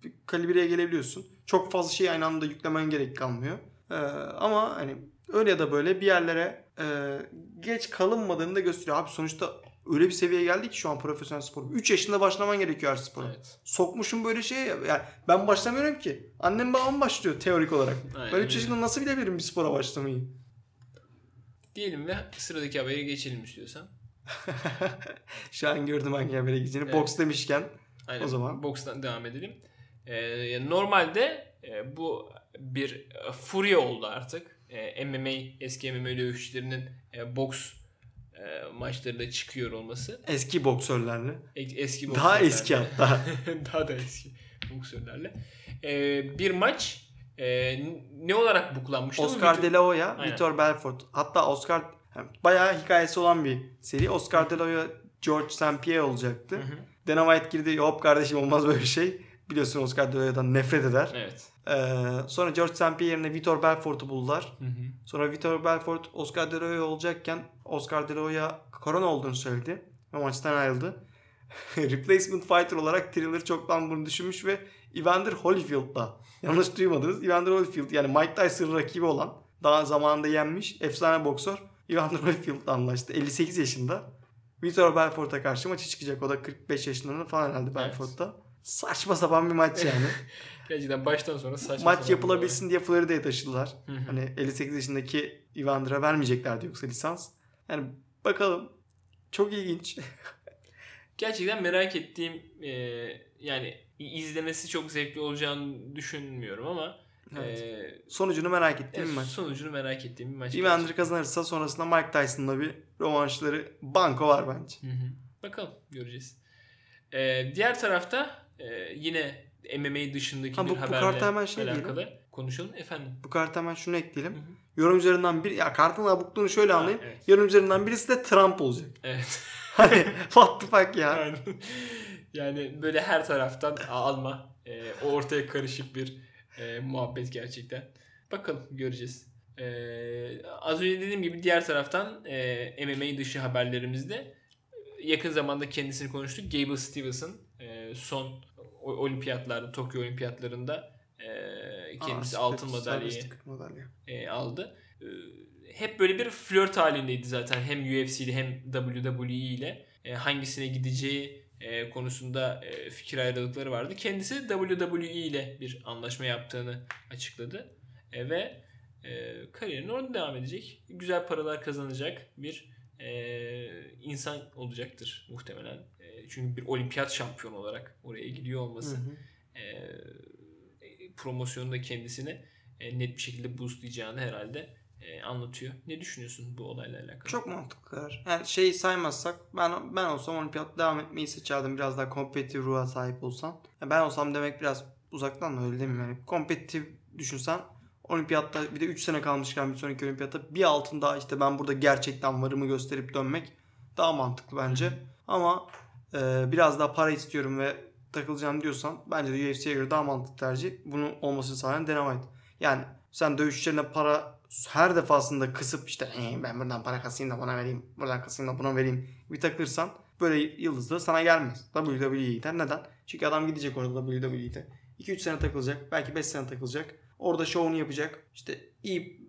bir kalibreye gelebiliyorsun. Çok fazla şey aynı anda yüklemen gerek kalmıyor. Ee, ama hani öyle ya da böyle bir yerlere e, geç kalınmadığını da gösteriyor. Abi sonuçta öyle bir seviyeye geldik ki şu an profesyonel spor. 3 yaşında başlaman gerekiyor her spora. Evet. Sokmuşum böyle şeye ya. Yani ben başlamıyorum ki. Annem babam başlıyor teorik olarak. Aynen Ben 3 öyle. yaşında nasıl bilebilirim bir spora başlamayı? Diyelim ve sıradaki habere geçelim istiyorsan. Şu an gördüm hangi habere gideceğini. Evet. Boks demişken Aynen. O zaman. Bokstan devam edelim. Ee, normalde e, bu bir e, furya oldu artık. E, MMA, eski MMA dövüşçülerinin e, boks e, maçlarında çıkıyor olması. eski boksörlerle. E- Eski Daha boksörlerle. eski hatta. Daha da eski boksörlerle. E, bir maç e, ne olarak buklanmıştı? Oscar De La Hoya, Aynen. Vitor Belfort. Hatta Oscar bayağı hikayesi olan bir seri. Oscar De La Hoya, George St. Pierre olacaktı. Hı hı. Dana White girdi. Hop kardeşim olmaz böyle şey. Biliyorsun Oscar De La Hoya'dan nefret eder. Evet. Ee, sonra George St. Pierre yerine Vitor Belfort'u buldular. Hı hı. Sonra Vitor Belfort Oscar De La Hoya olacakken Oscar De La Hoya korona olduğunu söyledi. Ve maçtan ayrıldı. Replacement fighter olarak Thriller çoktan bunu düşünmüş ve Evander Holyfield'la yanlış duymadınız. Evander Holyfield yani Mike Tyson rakibi olan daha zamanında yenmiş efsane boksör Evander Holyfield'la anlaştı. 58 yaşında. Vitor Belfort'a karşı maçı çıkacak. O da 45 yaşlarında falan herhalde Belfort'ta. Saçma sapan bir maç yani. Gerçekten baştan sonra saçma maç yapılabilsin diye Florida'ya taşıdılar. olay. Hı hı. Hani 58 yaşındaki Evander'a vermeyeceklerdi yoksa lisans. Yani bakalım. Çok ilginç. Gerçekten merak ettiğim e, yani izlemesi çok zevkli olacağını düşünmüyorum ama Evet. e, Sonucunu merak ettiğim evet, bir maç. sonucunu merak ettiğim bir maç. Evander kazanırsa sonrasında Mike Tyson'la bir rövanşları banko var bence. Hı hı. Bakalım göreceğiz. E, diğer tarafta e, yine MMA dışındaki Ha, bir bu- bu haberle kartı hemen şey alakalı konuşalım efendim. Bu kartı hemen şunu ekleyelim. Hı hı. Yorum üzerinden bir ya kartın abukluğunu şöyle Ha, anlayın. evet. Yorum üzerinden birisi de Trump olacak. Evet. Hani what the fuck ya. Aynen. yani böyle her taraftan alma. E, ortaya karışık bir e, muhabbet gerçekten. Bakalım göreceğiz. E, az önce dediğim gibi diğer taraftan e, MMA dışı haberlerimizde yakın zamanda kendisini konuştuk. Gable Stevenson e, son olimpiyatlarda, Tokyo olimpiyatlarında e, kendisi Aa, altın madalyayı madalya. e, aldı. E, hep böyle bir flört halindeydi zaten hem UFC'de hem WWE ile. e, hangisine gideceği e, konusunda e, fikir ayrılıkları vardı. Kendisi WWE ile bir anlaşma yaptığını açıkladı e, ve e, kariyerine orada devam edecek. Güzel paralar kazanacak bir e, insan olacaktır muhtemelen. E, çünkü bir olimpiyat şampiyonu olarak oraya gidiyor olması. Hı hı. E, promosyonunda kendisini e, net bir şekilde boostlayacağını herhalde e, anlatıyor. Ne düşünüyorsun bu olayla alakalı? Çok mantıklı. Yani şeyi saymazsak ben ben olsam olimpiyat devam etmeyi seçerdim. Biraz daha kompetitif ruha sahip olsam. Yani ben olsam demek biraz uzaktan da öyle mi? Yani kompetitif düşünsen olimpiyatta bir de 3 sene kalmışken bir sonraki olimpiyatta bir altın daha işte ben burada gerçekten varımı gösterip dönmek daha mantıklı bence. Ama e, biraz daha para istiyorum ve takılacağım diyorsan bence de UFC'ye göre daha mantıklı tercih. Bunu olmasını sağlayan Dynamite. Yani sen dövüşçülerine para her defasında kısıp işte e, ben buradan para kasayım da buna vereyim, buradan kasayım da buna vereyim bir takırsan böyle yıldızları sana gelmez. WWE'ye gider. Neden? Çünkü adam gidecek orada WWE'de. 2-3 sene takılacak. Belki 5 sene takılacak. Orada şovunu yapacak. İşte iyi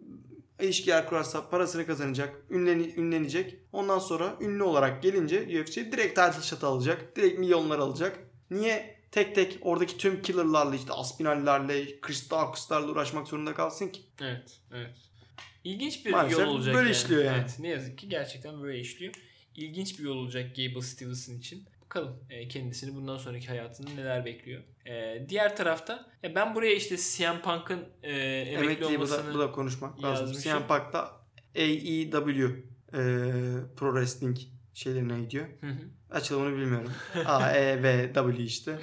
ilişkiler kurarsa parasını kazanacak. Ünleni, ünlenecek. Ondan sonra ünlü olarak gelince UFC direkt title shot alacak. Direkt milyonlar alacak. Niye tek tek oradaki tüm killer'larla işte Aspinal'lerle, Chris Dawkins'larla uğraşmak zorunda kalsın ki? Evet, evet. İlginç bir Maalesef yol olacak böyle yani. işliyor yani. Evet, ne yazık ki gerçekten böyle işliyor. İlginç bir yol olacak Gable Stevenson için. Bakalım e, kendisini bundan sonraki hayatında neler bekliyor. E, diğer tarafta e, ben buraya işte CM Punk'ın e, emekli Emekli olmasını bu da, bu da konuşmak lazım. CM Punk da AEW e, Pro Wrestling şeylerine gidiyor. Hı hı. Açılımını bilmiyorum. A, E, V, W işte.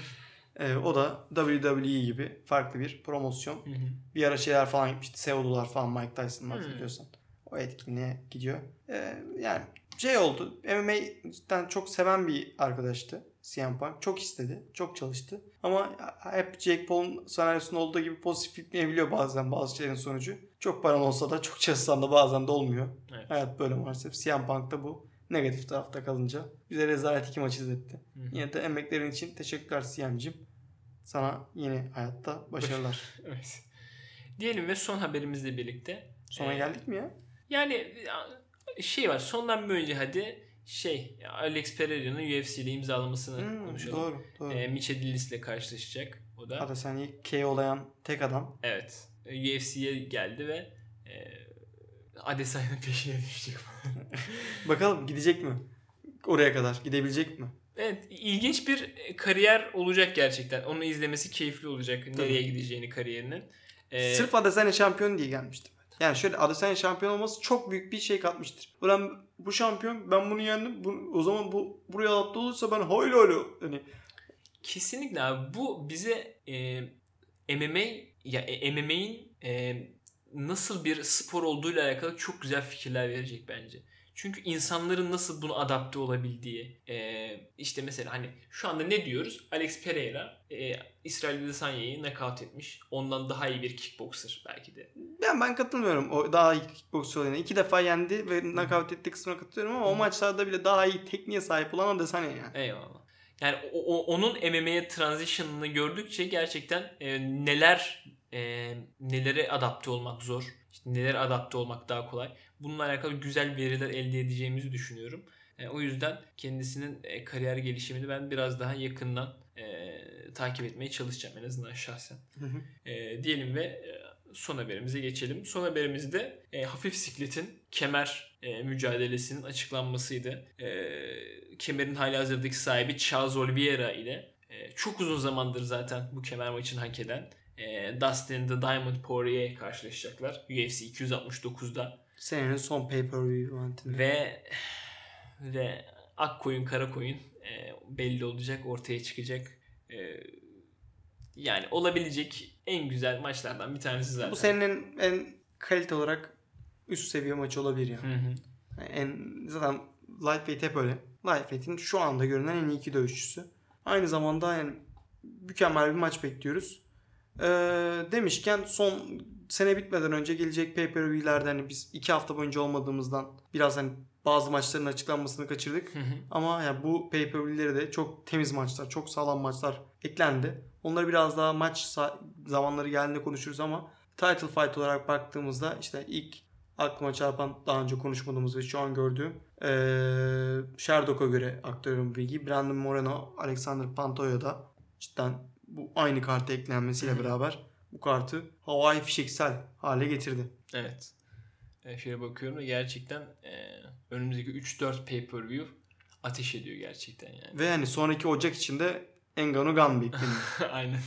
E, o da WWE gibi farklı bir promosyon. Hı hı. Bir ara şeyler falan gitmişti. Seodular falan Mike Tyson'ın hatırlıyorsan. O etkinliğe gidiyor. E, yani şey oldu. MMA cidden çok seven bir arkadaştı. CM Punk. Çok istedi. Çok çalıştı. Ama hep Jake Paul'un senaryosunda olduğu gibi pozitif bitmeyebiliyor bazen bazı şeylerin sonucu. Çok paran olsa da çok çalışsan da bazen de olmuyor. Evet. Hayat böyle maalesef. CM Punk'ta bu negatif tarafta kalınca bize rezalet iki maç izletti. Hı hı. Yine de emeklerin için teşekkürler CM'cim. Sana yeni hayatta başarılar. evet. Diyelim ve son haberimizle birlikte. Sona ee, geldik mi ya? Yani şey var sondan bir önce hadi şey Alex Pereira'nın UFC ile imzalamasını hmm, konuşalım. Doğru, doğru. E, Michel ile karşılaşacak o da. Adesanya KO'layan tek adam. Evet. UFC'ye geldi ve e, Adesanya'nın peşine düşecek. Bakalım gidecek mi? Oraya kadar gidebilecek mi? Evet ilginç bir kariyer olacak gerçekten. Onu izlemesi keyifli olacak. Tabii. Nereye gideceğini kariyerinin. Ee, Sırf Adesanya şampiyon diye gelmiştim. Yani şöyle Adesanya şampiyon olması çok büyük bir şey katmıştır. Ulan bu şampiyon ben bunu yendim. Bu, o zaman bu buraya adapte olursa ben hayli hayli. Hani Kesinlikle abi. Bu bize e, MMA ya e, MMA'in e, nasıl bir spor olduğuyla alakalı çok güzel fikirler verecek bence. Çünkü insanların nasıl bunu adapte olabildiği e, işte mesela hani şu anda ne diyoruz? Alex Pereira e, İsrail Adesanya'yı knockout etmiş. Ondan daha iyi bir kickboxer belki de. Ben ben katılmıyorum o daha iyi kickboxer olayına. İki defa yendi ve knockout ettiği kısmına katılıyorum ama o maçlarda bile daha iyi tekniğe sahip olan Adesanya yani. Eyvallah. Yani o, o, onun MMA'ye transition'ını gördükçe gerçekten e, neler e, nelere adapte olmak zor. İşte nelere adapte olmak daha kolay. Bununla alakalı güzel veriler elde edeceğimizi düşünüyorum. E, o yüzden kendisinin e, kariyer gelişimini ben biraz daha yakından e, takip etmeye çalışacağım en azından şahsen. Hı hı. E, diyelim ve e, son haberimize geçelim. Son haberimizde e, hafif sikletin kemer e, mücadelesinin açıklanmasıydı. E, kemerin hali hazırdaki sahibi Charles Oliveira ile e, çok uzun zamandır zaten bu kemer maçını hak eden e, Dustin The Diamond Poirier karşılaşacaklar. UFC 269'da. Senenin son pay-per-view eventinde. Ve ve ak koyun kara koyun e, belli olacak ortaya çıkacak. E, yani olabilecek en güzel maçlardan bir tanesi zaten. Bu senenin en kalite olarak üst seviye maçı olabilir yani. Hı hı. Yani en zaten Lightweight hep öyle. Lightweight'in şu anda görünen en iyi iki dövüşçüsü. Aynı zamanda yani mükemmel bir maç bekliyoruz. Ee, demişken son sene bitmeden önce gelecek pay-per-view'lerde hani biz iki hafta boyunca olmadığımızdan biraz hani bazı maçların açıklanmasını kaçırdık. Ama yani bu pay-per-view'lere de çok temiz maçlar, çok sağlam maçlar eklendi. Onları biraz daha maç zamanları geldiğinde konuşuruz ama title fight olarak baktığımızda işte ilk aklıma çarpan daha önce konuşmadığımız ve şu an gördüğüm ee, Sherlock'a göre aktörün bilgi. Brandon Moreno, Alexander Pantoja da cidden bu aynı karta eklenmesiyle beraber bu kartı havai fişeksel hale getirdi. Evet. E, şöyle bakıyorum da gerçekten e, önümüzdeki 3-4 pay-per-view ateş ediyor gerçekten yani. Ve yani sonraki Ocak içinde Engano Gun bekleniyor. Aynen.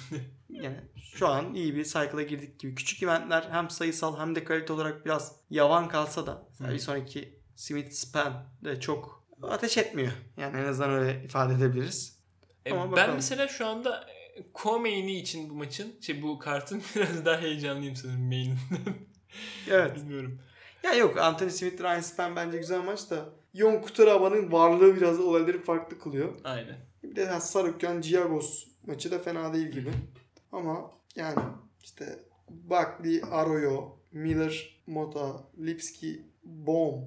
yani şu an iyi bir cycle'a girdik gibi. Küçük eventler hem sayısal hem de kalite olarak biraz yavan kalsa da bir sonraki Smith Span de çok ateş etmiyor. Yani en azından öyle ifade edebiliriz. E, Ama ben bakalım. mesela şu anda co-main'i için bu maçın, şey bu kartın biraz daha heyecanlıyım sanırım main'inden. Evet. Bilmiyorum. Ya yok Anthony Smith Ryan Span bence güzel maç da Yon Kutaraba'nın varlığı biraz olayları farklı kılıyor. Aynen. Bir de Sarukyan Giagos maçı da fena değil gibi. Ama yani işte Buckley, Arroyo, Miller, Mota, Lipski, Bohm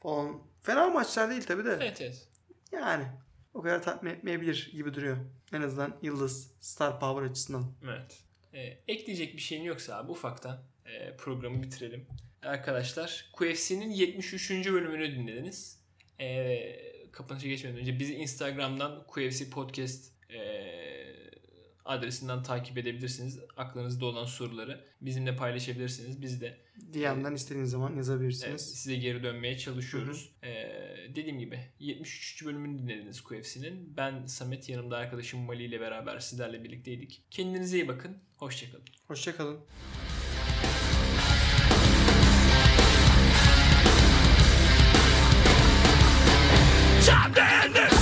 falan fena maçlar değil tabi de. Evet evet. Yani o kadar tatmin etmeyebilir gibi duruyor. En azından Yıldız Star Power açısından. Evet. E, ekleyecek bir şeyin yoksa abi ufaktan e, programı bitirelim. Arkadaşlar QFC'nin 73. bölümünü dinlediniz. E, kapanışa geçmeden önce bizi Instagram'dan QFC Podcast e, adresinden takip edebilirsiniz. Aklınızda olan soruları bizimle paylaşabilirsiniz. Biz de DM'den istediğiniz zaman yazabilirsiniz. size geri dönmeye çalışıyoruz. Ee, dediğim gibi 73. bölümünü dinlediniz QFC'nin. Ben Samet yanımda arkadaşım Mali ile beraber sizlerle birlikteydik. Kendinize iyi bakın. Hoşçakalın. Hoşçakalın. Time to end